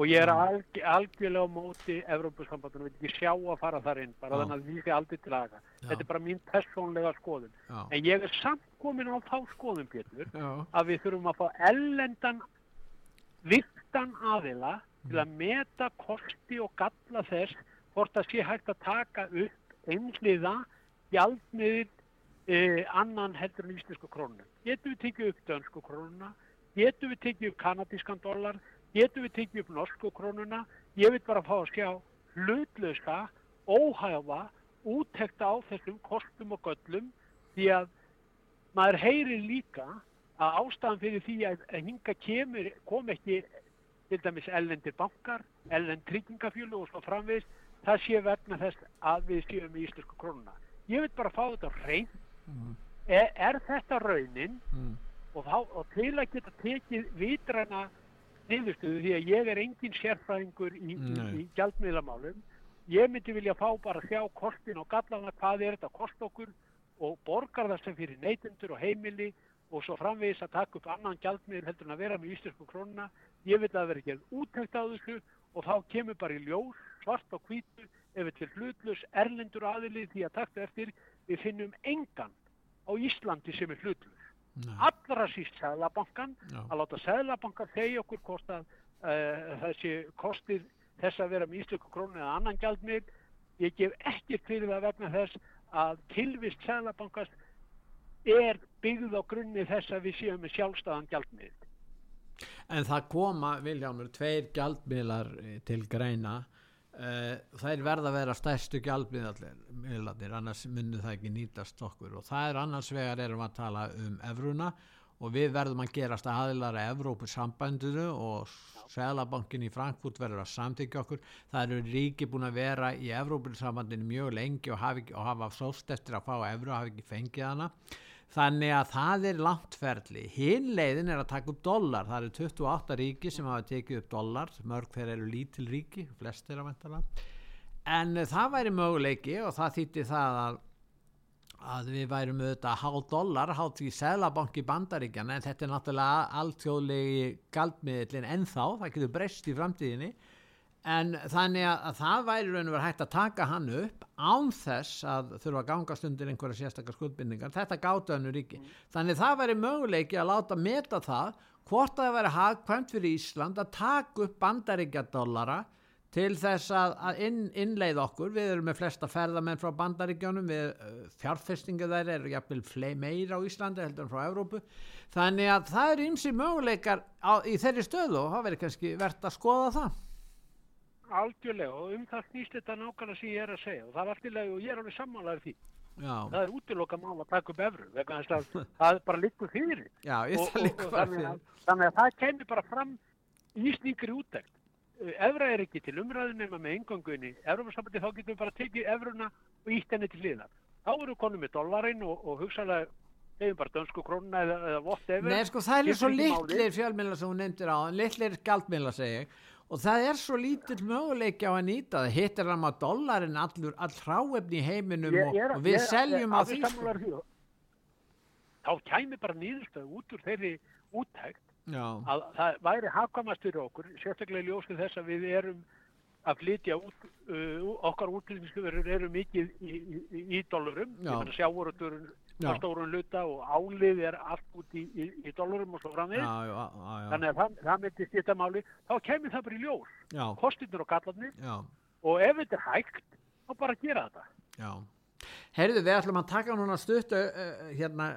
Og ég er alg, algjörlega á móti Evrópusambandunum, vil ekki sjá að fara þar inn, bara Já. þannig að því sé aldrei til aðga. Já. Þetta er bara mín persónlega skoðun. já, En ég er samt komin á þá skoðun, Pétur, að við þurfum að fá ellendan virtan aðila til að meta kosti og galla þess hvort það sé hægt að taka upp einhliða gjaldmiðil eh, annan heldur en íslensku krónu. Getum við tekið upp dönsku krónuna, getum við tekið upp kanadískan dólar, getum við tekið upp norsku krónuna, ég vil bara fá að sjá hlutlösa, óhæfa, úttekta á þessum kostum og göllum því að maður heyrir líka að ástæðan fyrir því að, hinga kemur, kom ekki til dæmis ellendir bankar, ellend tryggingafjölu og svo framvegist, það sé vegna þess að við séum í íslensku krónuna. Ég vil bara fá þetta hrein, mm, er, er þetta raunin? Mm, og, þá, og til að geta tekið vitræna niðurstöðu því að ég er engin sérfræðingur í, í, gjaldmiðlamálum. Ég myndi vilja fá bara að sjá kostin og gallana hvað er þetta að kosta okkur og borgar það sem fyrir neytendur og heimili og svo framvegis að taka upp annan gjaldmiðl heldur en að vera með íslensku krónuna. Ég vil að vera ekki úttækt á þessu og þá kemur bara í ljós svart og hvítu ef þetta er hlutlus erlendur aðili því að takta eftir við finnum engan á Íslandi sem er hlutlus nei, allra síst Sæðlabankan já, að láta Sæðlabankan þegja okkur hvort að uh, þessi kostir þess að vera með íslöku krónu eða annan gjaldmið ég gef ekkert fyrir það vegna þess að tilvist Sæðlabankast er byggð á grunni þess að við séum með sjálfstæðan gjaldmið en það koma Viljámur, tveir gjaldmiðlar eh, til greina þær verða að vera stærstu gjaldmiðlarnir annars munni það ekki nýtast okkur. Og það er annars vegar erum að tala um evruna og við verðum að gerast aðilar að Evrópusambandinu og Sælabankin í Frankfurt verður að samþykja okkur. Það eru ríki búin að vera í Evrópusambandinu mjög lengi og hafa, hafa sóst eftir að fá evru og hafa ekki fengið hana Þannig að það er langt ferli. Hinn leiðin er að taka upp dólar. Það eru 28 ríki sem hafa tekið upp dólar. Mörg þeir eru lítil ríki, flest er að vantala. En eh, það væri möguleiki og það þýtti það að, að við værum auðvitað að há dólar, há því selabanki bandaríkjana en þetta er náttúrulega alþjóðlegi galdmiðlinn ennþá, það getur breyst í framtíðinni. En þannig að, að það væri raun og verið hægt að taka hann upp án þess að þurfa að gangast undir einhverja sérstakar skuldbindingar. Þetta gátu hannu ríki. Þannig það væri möguleiki að láta meta það hvort það væri hagkvæmt fyrir Ísland að taka upp bandaríkjadólara til þess að, að inn, innleið okkur. Við erum með flesta ferðamenn frá bandaríkjónum, við uh, fjárfestingu þær eru jafnvel flei meira á Íslandi heldur en frá Evrópu. Þannig að það eru ymsi möguleikar á, í þeirri stöðu og það verður kannski verðt að skoða það. Algjörlega og um það snýst þetta nákvæmlega sem ég er að segja. Og það er allt í lagi og ég er alveg sammálaður því. Já, það er útiloka mál að taka upp að það bara liggur fyrir. Já, og, og, líka og þannig, að, þannig að það kemur bara fram í slíkri úttekt. Uh, evra er ekki til umræðu nema með engöngunni Evrópasambandi þá getum við bara tekið evruna og ítt henni til hliðar. Þá eru konum með dollarinn og, og hugsalega hefum bara dönsku krónuna eða, eða whatever. Nei, sko, það er svo ekki máli. litlir fjölmiðla sem hún nefndir á, litlir gjaldmiðla segi ég, og það er svo lítill möguleiki á að nýta það, hittir hann á dollarinn allur, all hráefni í heiminum Ég- ég er- og við ég seljum alveg því. þá kæmi bara nýðurstöð út úr þeirri úttækt Já, að það væri hafkamast fyrir okkur sérstaklega í ljósið þess að við erum að flytja út uh, okkar útlýningskjöfurur eru mikið í, í, í dólarum Já. Á stórun luta og álið er allt út í, í, í dólarum og svo framvegis. Þannig að það, það myndi stýta máli. Þá kemur það bara í ljós. Kostinur og gallarnir. Já, og ef þetta er hægt þá bara gera þetta. Já. Heyrðu, við ætlum að taka núna stutt hérna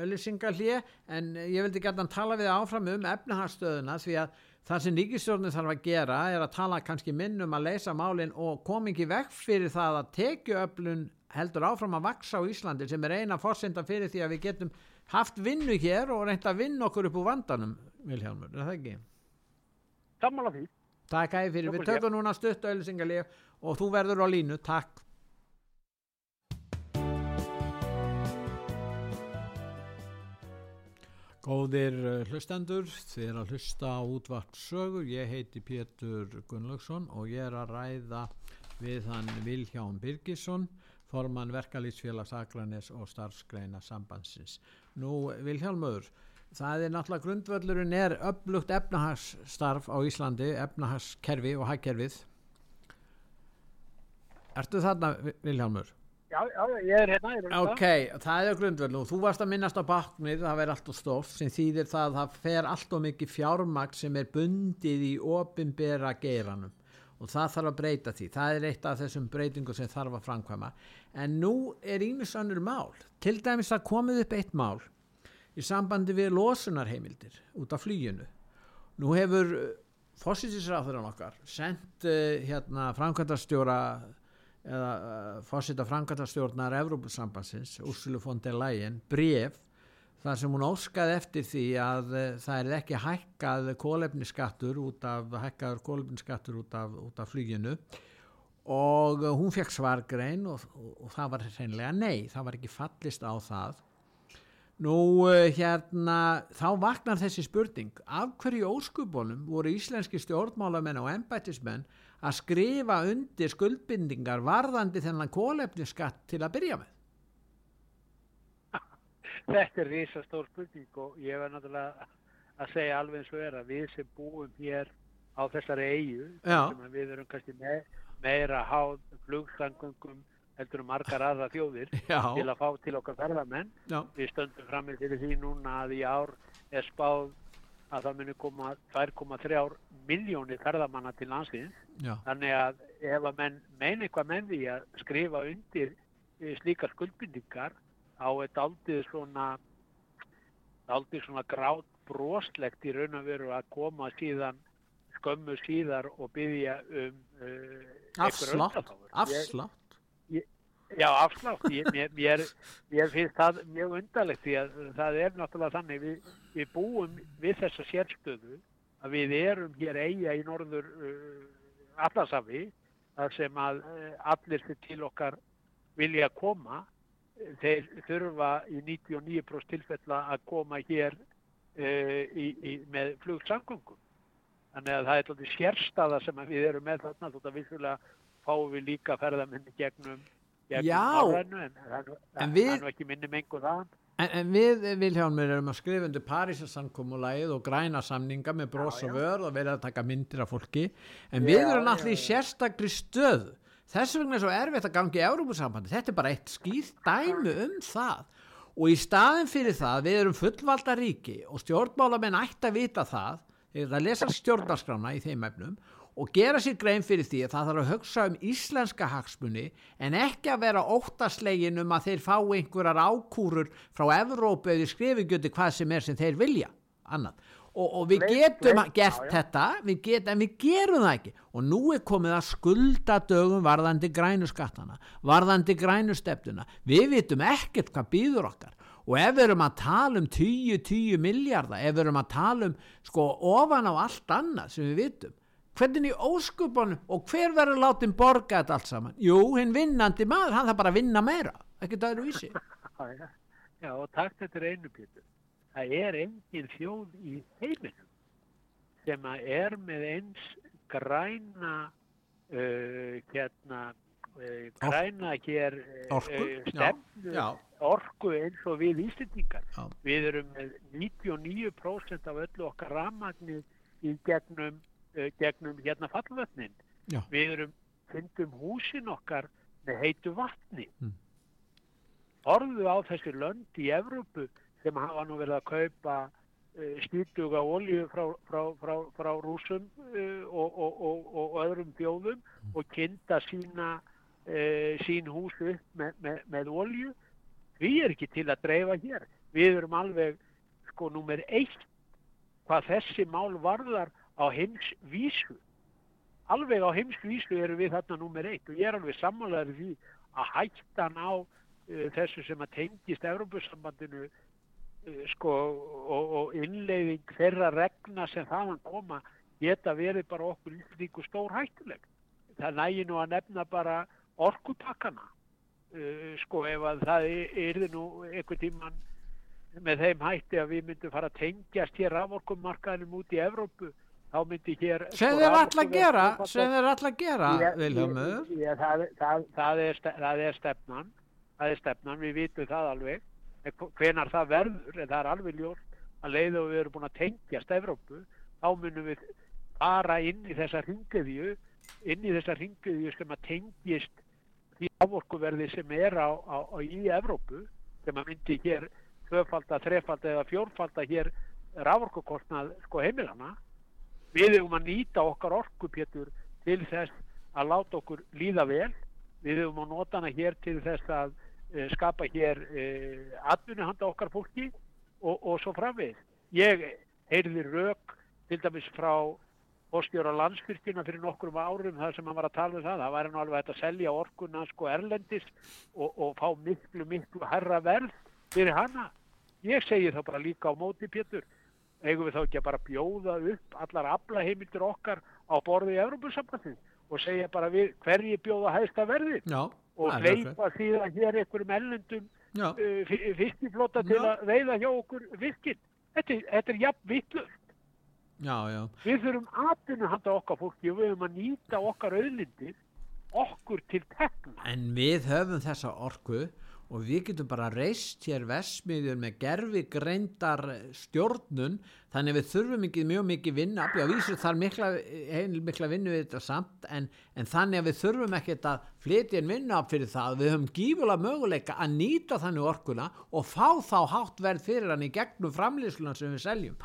öllisingalíu en ég vildi gæta að tala við áfram um efnahagsstöðuna því að það sem ríkistjórnin þarf að gera er að tala kannski minn um að leysa málin og kom ekki vekk fyrir það að tekjuöflun heldur áfram að vaksa á Íslandi sem er eina fórsenda fyrir því að við getum haft vinnu hér og reynda að vinna okkur upp úr vandanum, Vilhjálmur, er það ekki? sammála því. Takk æði fyrir, við tökum núna stutt og þú verður á línu, takk. Góðir eh, hlustendur, þið er að hlusta á útvart sögur, ég heiti Pétur Gunnlaugsson og ég er að ræða við hann Vilhján Birgisson, formann verkalýsfélags Akranes og starfsgreina sambandsins. Nú Vilhjálmur, það er náttúrulega grundvöllurinn er upplugt efnahagsstarf á Íslandi, efnahagskerfi og hagkerfið. Ertu þarna Vilhjálmur? já, já, ég er hérna ég er hérna. Ok, það er grundvöld og þú varst að minnast á baknið, það verður allt og stórt sem þýðir það að það fer allt og mikið fjármagn sem er bundið í opinbera geiranum og það þarf að breyta því, það er eitt af þessum breytingum sem þarf að framkvæma. En nú er ímis annur mál. Til dæmis að komið upp eitt mál í sambandi við losunarheimildir út af flýjunu nú hefur fósittisráðurinn okkar sendt uh, hérna framkvæmdastjóra eða uh, fósita framkvæmdastjórnar Evrópusambansins, Ursula von der Leyen bref þar sem hún óskaði eftir því að uh, það er ekki hækkað kólefniskattur út af hækkaður kólefniskattur út af, út af fluginu. Og uh, hún fekk svargrein og, og, og það var hreinlega nei, það var ekki fallist á það. Nú uh, hérna, þá vaknar þessi spurning, af hverju óskupunum voru íslenski stjórnmálamenn og embættismenn að skrifa undir skuldbindingar varðandi þennan kólefniskatt til að byrja með? Þetta er risastór spurning og ég var náttúrulega að segja alveg eins og er að við sem búum hér á þessari eigu við erum kannski me meira háð flugstangungum heldur um margar aðra þjóðir Já. til að fá til okkar ferðamenn. Já, Við stöndum fram með því núna að í ár er spáð að það muni koma 2,3 miljónir ferðamanna til landsins. já, Þannig að ef að menn meina eitthvað með því að skrifa undir eh, slíkar skuldbindingar á eitt aldrei svona aldrei svona grátt broslegt í raun og veru að koma síðan skömmu síðar og byggja um uh, afslátt, afslátt. Já, afslátt. Ég, mér, mér, mér finnst það mjög undarlegt því að það er náttúrulega þannig við, við búum við þessa sérstöðu að við erum hér eiga í norður uh, allasafi þar sem að uh, allir til okkar vilja koma eh, þeir þurfa í 99% tilfella að koma hér uh, í, í, með flugsamgöngum. Þannig að það er alltaf sérstaða sem við erum með þarna þótt að vissulega fáum við líka ferðamenni gegnum, gegnum Norrænu, en, við- það er ekki minni mengu það. En, en við Vilhjálmur erum að skrifa undir Parísasamkomulægið og græna samninga með bros og vör og verið að taka myndir af fólki. En við Já, erum já, allir sérstakri stöðu þess vegna er svo erfitt að gangi í Európusambandi þetta er bara eitt skýrt dæmi um það. Og í staðin fyrir það við erum fullvalda ríki og stjórnmálamenn ætti að vita það þegar það lesa stjórnarskrána í þeim efnum og gera sér grein fyrir því að það þarf að hugsa um íslenska hagsmuni en ekki að vera óttaslegin um að þeir fá einhverjar ákúrur frá Evrópu eða skrifingjöndi hvað sem er sem þeir vilja. Annað. Og, og við Leik- getum leik- gert já, þetta við get, en við gerum það ekki. Og nú er komið að skulda dögum varðandi grænu skattana varðandi grænu stefnuna. Við vitum ekkert hvað býður okkar. Og ef við erum að tala um 10-10 miljardar, ef við erum að tala um sko ofan á allt annað sem við vitum hvernig í óskupunum og hver verður látin borga þetta allt saman? Jú, hinn vinnandi maður, hann þarf bara að vinna meira. Ekkert öðru vísi Já, og takk þetta er einu Pétur. Það er engin þjóð í heiminum sem að er með eins græna uh, hérna uh, græna hér uh, Orku, uh, já, stefnu já. orku eins og við Íslendingar. Já. Við erum með 99% af öllu okkar rafmagni í gegnum, uh, gegnum hérna fallvötnin. Já. Við erum, fyndum húsin okkar með heitu vatni. Mm. Horfðu á þessi lönd í Evrópu sem hafa nú verið að kaupa uh, skýtuga olju frá, frá, frá, frá rúsum uh, og, og, og, og öðrum þjóðum og kynna sína, uh, sín hús upp með, með, með olju. Því er ekki til að dreifa hér. Við erum alveg sko nummer eitt hvað þessi mál varðar á heimsvísu. Alveg á heimsvísu erum við þarna nummer eitt og ég er alveg sammálaður því að hættan á uh, þessu sem að tengist Evrópusambandinu uh, sko og, og innleiðing þeirra regna sem þaðan koma geta verið bara okkur líku stór hættuleg. Það nægi nú að nefna bara orkupakkana. Uh, sko ef að það yrði nú einhver tíman með þeim hætti að við myndum fara að tengjast hér raforkumarkaðinum út í Evrópu þá myndi hér sem sko, þeir alltaf gera sem þeir alltaf gera, Vilhelmur það, það, það, er, er stefnan það er stefnan, við vitum það alveg hvenar það verður en það er alveg ljóst að leið og við erum búin að tengjast Evrópu þá munum við fara inn í þessa ringiðju inn í þessa ringiðju sem að tengjist því ávorkuverði sem er á, á, á í Evrópu sem að myndi hér tvöfalda, þrefalda eða fjórfalda hér rávorkukostnað sko heimilana við hefum að nýta okkar orkupétur til þess að láta okkur líða vel. Við hefum að nota hana hér til þess að skapa hér uh, atvinni handa okkar fólki og, og svo framvegis. Ég heyrði rauk til dæmis frá fórstjóra landsfyrkjuna fyrir nokkrum árum þar sem hann var að tala um það. Það væri nú alveg hægt að selja orkuna sko erlendis og, og fá miklu miklu herra verð fyrir hana. Ég segi það bara líka á móti Pétur eigum við þá ekki að bara bjóða upp allar aflaheimildir okkar á borði í Európusambandin og segja bara við hverji bjóða hægsta verði já, og hleypa síðan hér einhverjum ellendum uh, fi- fiskiflota til að veiða hjá okkur fiskin þetta, þetta er jafn vittlust já, já. Við þurfum atvinnu handa okkar fólki og við höfum að nýta okkar auðlindir okkur til tekna. En við höfum þessa orku og við getum bara reist hér vesmiðjur með gerfi greindar stjórnun þannig við þurfum ekki mjög mikið vinna já, vísur þar mikla, mikla vinnu við þetta samt en, en þannig að við þurfum ekkert að flytja en vinna fyrir það. Við höfum gífulega möguleika að nýta þannig orkuna og fá þá hátt verð fyrir hann í gegnum framlýsluna sem við seljum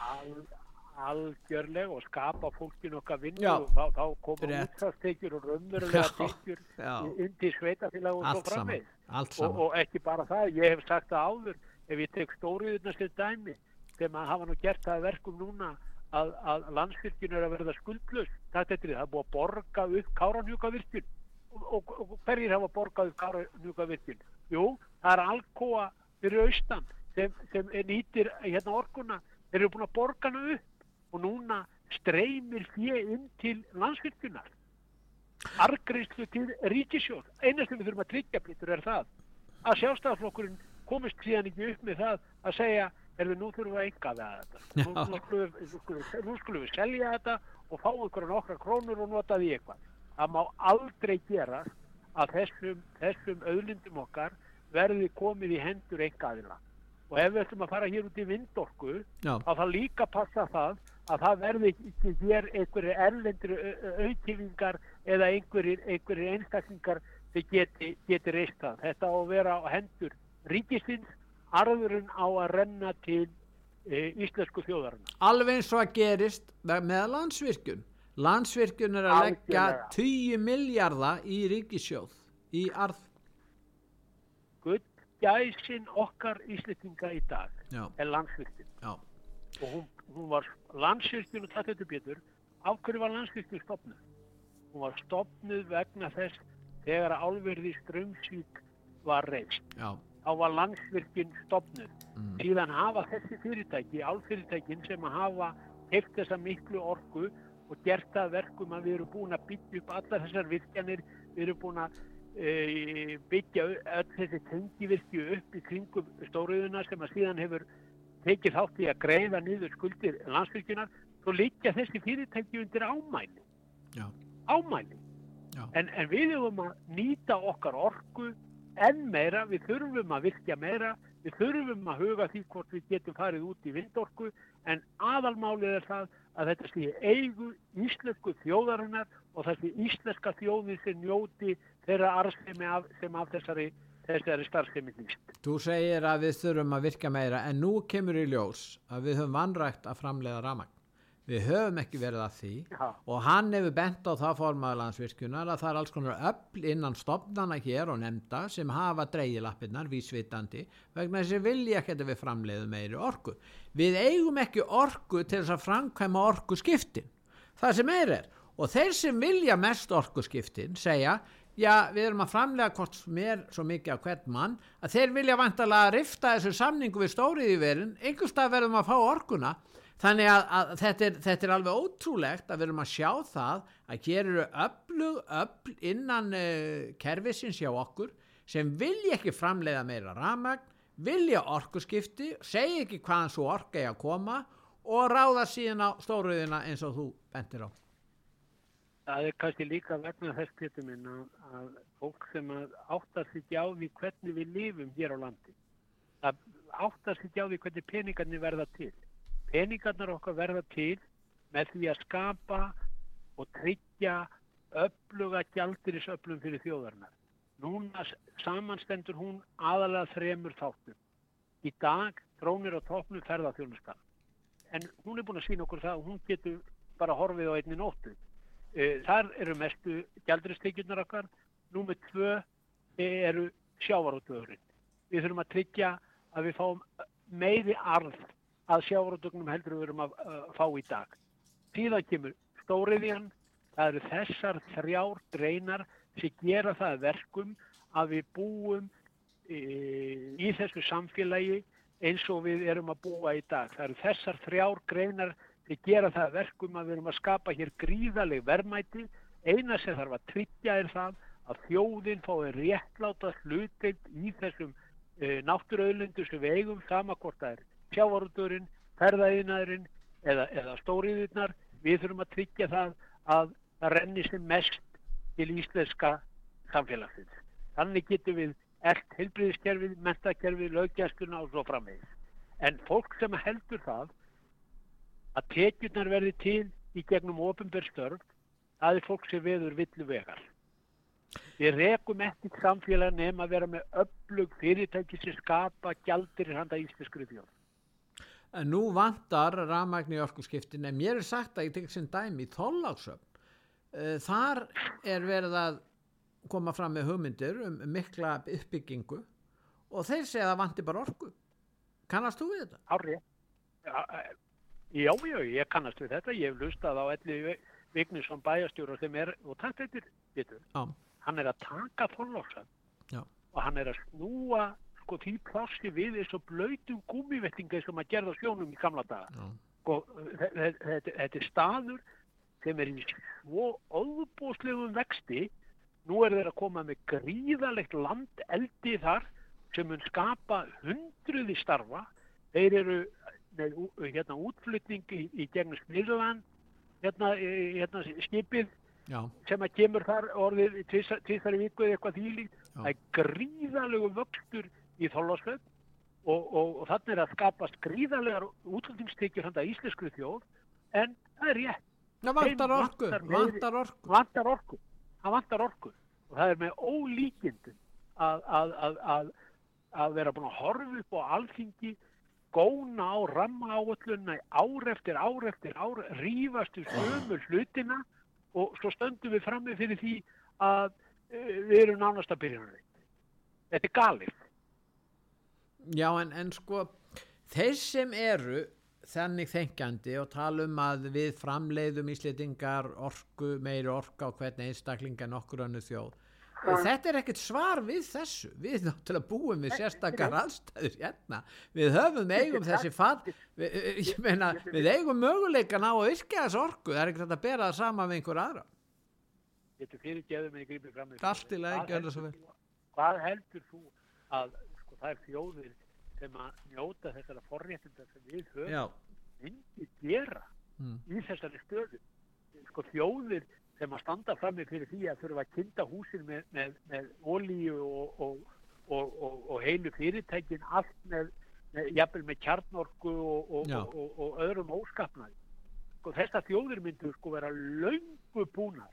algjörlega og skapa fólkinu okkar vinnu og þá, þá koma Rétt. útfastekjur og raunverulega inn til sveitafélag og svo allt og, og ekki bara það, ég hef sagt það áður ef ég tek stóriðuna sem dæmi sem að hafa nú gert það að verkum núna að, að landsfyrkjun er að verða skuldlaus það er það er búið að borga upp káranjúkavirkjun og, og, og hverjir hafa borgað upp káranjúkavirkjun jú, það er alkoa fyrir austan sem, sem nýtir hérna orkuna. Þeir eru búin að borga hana upp og núna streymir fjö inn til landsfyrkjunar argreyslu til ríkisjóð eina sem við þurfum að tryggja Pétur er það að sjálfstæðarflokkurinn komist síðan ekki upp með það að segja er við nú þurfum við að enga það nú, skulum við, selja þetta og fá einhverja nokkra krónur og nota því eitthvað. Það má aldrei gera að þessum, þessum auðlindum okkar verði komið í hendur engaðila og ef við ætlum að fara hér út í vindorku að það líka passa það að það verði ekki hér einhverju erlendri auðkýfingar eða einhverjir einstaklingar sem geti, geti reist það. Þetta á að vera á hendur ríkisins, arðurinn á að renna til e, íslensku þjóðarinn. alveg eins og að gerist með landsvirkjun landsvirkjun er að leggja Algjörlega. 10 miljardar í ríkissjóð í arð Gull gæsin okkar íslendinga í dag já, er landsvirkjun. já, og hún, hún var landsvirkjun og þetta þetta betur. Af hverju var landsvirkjun stopnuð hún var stopnuð vegna þess þegar álverði strömsvík var reist. Já, þá var landsvirkjun stopnuð mm, síðan hafa þessi fyrirtæki álfyrirtækin sem hafa heilt þessa miklu orku og gert það að verkum að við erum búin að byggja upp allar þessar virkjanir við erum búin að e, byggja öll þessi tengivirkju upp í kringum stóriðuna sem að síðan hefur tekið þátt í að greiða niður skuldir landsvirkjunar svo liggja þessi fyrirtæki undir ámæli. Já, ámæli. Já. en, en við höfum að nýta okkar orku enn meira, við þurfum að virkja meira, við þurfum að huga því hvort við getum farið út í vindorku en aðalmálið er það að þetta sé eigu íslensku þjóðarinnar og þessi íslenska þjóðin sem njóti þeirra arðsemi sem af þessari, þessari starfsemi nýst. Þú segir að við þurfum að virka meira en nú kemur í ljós að við höfum vanrægt að framleiða ramagn. Við höfum ekki verið að því Já. og hann hefur bent á það formaður landsvirkjunar að það er alls konar öll innan stopnana hér og nefnda sem hafa dreigilappirnar vísvitandi vegna þess að vilja ekki að við framleiðum meiri orku. Við eigum ekki orku til þess að framkvæma orku skiptin. Það sem er er og þeir sem vilja mest orku skiptin segja já við erum að framlega hvort mér svo mikið á hvern mann að þeir vilja vantalega að rifta þessu samningu við stóriði verin einhverstað verðum að fá orkuna Þannig að, að þetta, er, þetta er alveg ótrúlegt að við erum að sjá það að hér eru öflug öfl innan uh, kerfisins hjá okkur sem vilja ekki framleiða meira ramagn, vilja orkuskipti, segja ekki hvaðan svo orka er að koma og ráða síðan á stóruðina eins og þú bentir á. Það er kannski líka vegna þess getur minn að, að fólk sem áttar sig ekki á því hvernig við lifum hér á landi. Það áttar sig ekki á því hvernig peningarnir verða til. Peningarnir okkar verða til með því að skapa og tryggja öfluga gjaldirisöflum fyrir þjóðarinnar. Núna samanstendur hún aðalega þremur þáttum. Í dag trónir á toppnum ferðarþjónustan. En hún er búin að sína okkur það að hún getur bara horfið á einni nóttu. Eh, Þar eru mestu gjaldristekjurnar okkar. Númer tvö eru sjávarútvöðurinn. Við þurfum að tryggja að við fáum meiri arð að sjávarútvögnum heldur við erum að fá í dag. Síðan kemur stóriðjan. Það eru þessar þrjár greinar sem gera það að verkum að við búum e, í þessu samfélagi eins og við erum að búa í dag. Það eru þessar þrjár greinar sem gera það að verkum að við erum að skapa hér gríðaleg verðmæti. Eina sem þarf að tryggja er það að þjóðin fái réttláta hluteind í þessum e, náttúruauðlindu sem við eigum sama hvort það er sjávarúturinn, ferðaðinaðurinn eða, eða stóriðirnar. Við þurfum að tryggja það að það renni sem mest til íslenska samfélagsins. Þannig getum við eld heilbriðiskerfið, mentakerfið, löggjæskuna og svo framvegis. En fólk sem heldur það að tekjurnar verði til í gegnum ofinberstörf, það er fólk sem veður villu vegar. Við rekum ekkert samfélag nema að vera með öflug fyrirtæki sem skapa gjaldir í handa íslenskri þjóð. En nú vantar ramagn í orkuskiptin en mér er sagt að ég tekið sem dæmi í þóllagsöfn. Þar er verið að koma fram með hugmyndir um mikla uppbyggingu og þeir segja að það vantir bara orku. Kannast þú við þetta? Árið. Já, já, ég kannast við þetta. Ég hef lustað á Elli Vignisson bæjastjóra sem er, og takk þetta, getur, Já, hann er að taka þorlóksan og hann er að snúa sko því plássi við og blöytum gúmivettinga sem að gerða sjónum í gamla daga. Sko, þe- þetta þetta er staður sem er í svo óbúslegum vexti. Nú er þeir að koma með gríðalegt landeldi þar sem mun skapa hundruði starfa. Þeir eru með hérna, útflutning í, í gegnum Snirland, hérna, hérna skipið Já, sem að kemur þar orðið tvisar í viku eða eitthvað. Já. Það er gríðalegu vöxtur í þólasveit og, og, og þannig er að skapast gríðalegar útlendingstekjur handa íslenskri þjóð en það er rétt. það vantar orku, vantar orku. vantar orku. Það vantar orku og það er með ólíkindum að, að, að, að, að vera búin að horfa upp á alþingi góna á ramma áallunna ár eftir ár eftir ár, rífast um sömu hlutina og svo stöndum við frammi fyrir því að uh, við erum nánast að byrja hann Þetta er galið. Já, en, en sko, þeir sem eru þennig þengjandi og tala um að við framleiðum íslitingar orku, meiri orka á hvern einstaklinga en okkur önnu þjóð. Þetta er ekkert svar við þessu. Við náttúrulega búum við sérstakar aðstæður hérna. Við höfum eigum þessi fatt, við, ég meina, við eigum möguleikan á að yrkja þessu orku. Það er ekkert að bera það sama með einhver aðra. Þetta fyrir geðum við fram. Í gjörðu svo vel. Hvað heldur þú að sko, það er þjóðir sem að njóta þessara forréttinda sem við höfum myndi gera Mm. í þessari stöðu sko þjóðir sem að standa frammi fyrir því að þurfa að kynna húsin með, með, með olíu og, og, og, og, og heilu fyrirtækin allt með, með jafnvel með kjarnorku og, og, Já. og, og, og öðrum óskapnaði sko þessar þjóðir myndu sko vera löngu búnar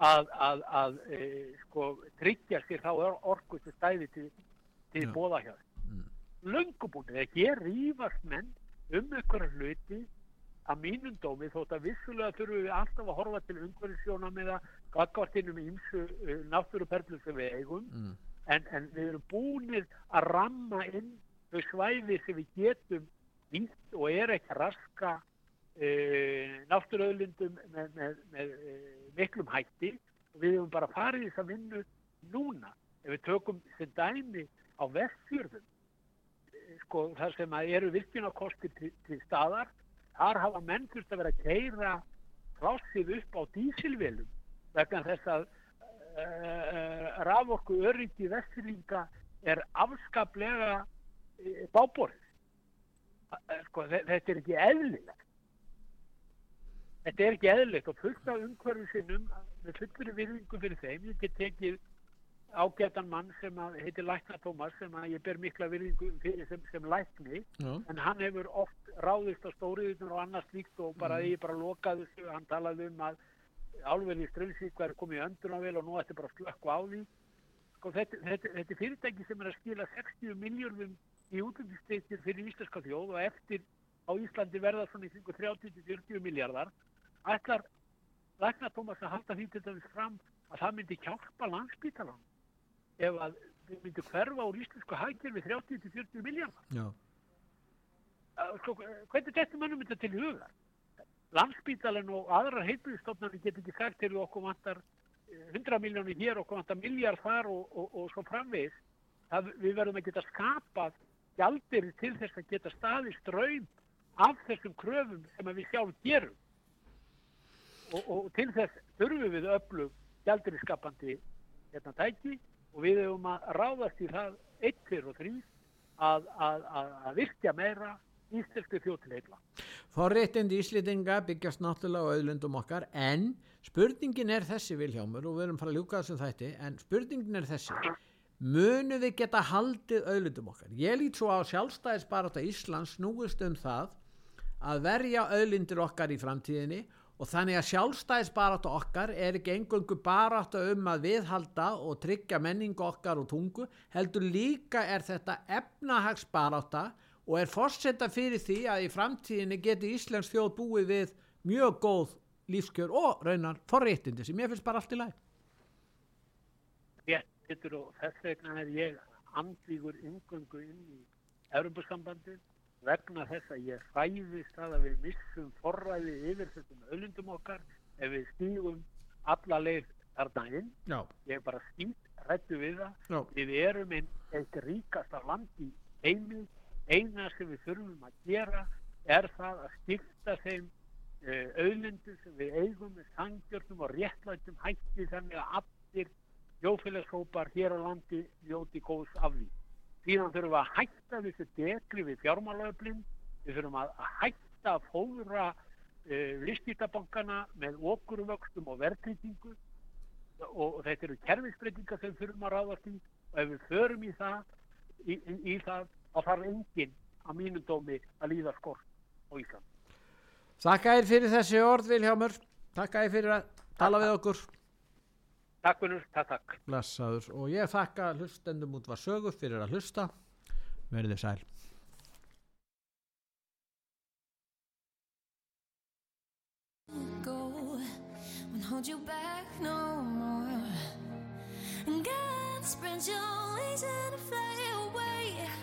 að, að, að e, sko tryggja sér þá or- orku til stæði til, til Já. bóða hjá Mm. löngu búnir að hér rífast menn um einhverja hluti að mínum dómi þótt að vissulega þurfum við alltaf að horfa til umhverfisjóna með að gagvartinum í ymsu uh, náttúruperlum sem við eigum. Mm. en, en við erum búnir að ramma inn þau svæði sem við getum nýtt og er ekki raska uh, náttúruöðlindum með, með, með uh, miklum hætti. Og við hefum bara farið í þess að vinnu núna. Ef við tökum sem dæmi á vestfjörðum eh, sko þar sem að eru virkjunarkostir til, til staðar þar hafa menn þurft að vera að keira plássið upp á dísilvelum vegna þess að uh, raforku öryggi vestfyrlinga er afskaplega báborið uh, sko, þe- þetta er ekki eðlilegt. Þetta er ekki eðlilegt og fullt af umhverfið sinnum með fullri virðingu fyrir þeim ég get tekið ágætan mann sem heitir Lækna Tómas sem ég ber mikla virðingu fyrir sem, sem lækni. Já. en hann hefur oft ráðist á stóriðunar og annað slíkt og bara ég bara lokaði þessu, hann talaði um að álverði í Strömsvík væri komið í öndunarvel og nú ætti bara slökku á því. Sko þetta, þetta, þetta er fyrirtæki sem er að skila 60 miljörðum í útlendistektir fyrir íslenska þjóð og eftir á Íslandi verða svona í kringu 30-40 miljardar ætlar Lækna Tómas að halda því til dæmis fram að það myndi hjálpa landsbítalan ef að við myndum hverfa úr íslensku hagkerfi 30-40 miljardar sko, hvernig þetta mönnum þetta til hugar? Landsbítalinn og aðrar heilbríðstofnarnir get ekki sagt til okkur vantar eh, 100 miljónir hér, okkur vantar miljard þar og, og, og svo framvegis. Það, við verðum að geta skapað gjaldir til þess að geta staði ströym af þessum kröfum sem við sjálf gerum. Og, og til þess þurfum við öflug gjaldir skapandi hérna tæki og við hefum að ráðast í það 1, 2 og 3 að, að, að, að virkja meira íslensku þjóttileikla. Forréttindi Íslendinga byggjast náttúrulega á auðlundum okkar en spurningin er þessi Vilhjámur og við erum fara að ljúka þessum þætti en spurningin er þessi munu við geta haldið auðlundum okkar ég lít svo á sjálfstæðisbarata Íslands snúist um það að verja auðlindir okkar í framtíðinni og þannig að sjálfstæðisbarata okkar er ekki engöngu barata um að viðhalda og tryggja menningu okkar og tungu heldur líka er þetta efnahagsbarata og er fórsetta fyrir því að í framtíðinni geti Íslands þjóð búið við mjög góð lífskjör og raunar forréttindi sem ég finnst bara allt í læg. Rétt getur og þess vegna er ég andvígur yngöngu inn í Európusambandið vegna þess að ég hræðist að við missum forræði yfir þessum öllundum okkar ef við stígum alla leið þarna inn. Já, Ég er bara skýnt rættu við það. já, Við erum einn eitt ríkasta land í heimi. Eina sem við þurfum að gera er það að skipta þeim uh, auðlindum sem við eigum með sangjörnum og réttlætum hætti þannig að allir jófélagshópar hér á landi njóti góðs af því. Síðan þurfum við að hætta þessu dekri við fjármálaöflin. Við þurfum að, hætta að fóðra uh, viðskiptabankana með okurvöxtum og verðtrýtingu og, og þetta eru kerfisbreytingar sem þurfum að ráðast í og ef við förum í það í, í, í það þá þarf enginn að mínum dómi að líða skort á Ísland. þakka þér fyrir þessi orð Vilhjámur, þakka þér fyrir að tala við okkur. Takk vinnur, takk takk. Blessaður og ég þakka hlustendum út var sögu fyrir að hlusta. Verðið sæl. go won't hold you back no more. And God spread your wings and fly away.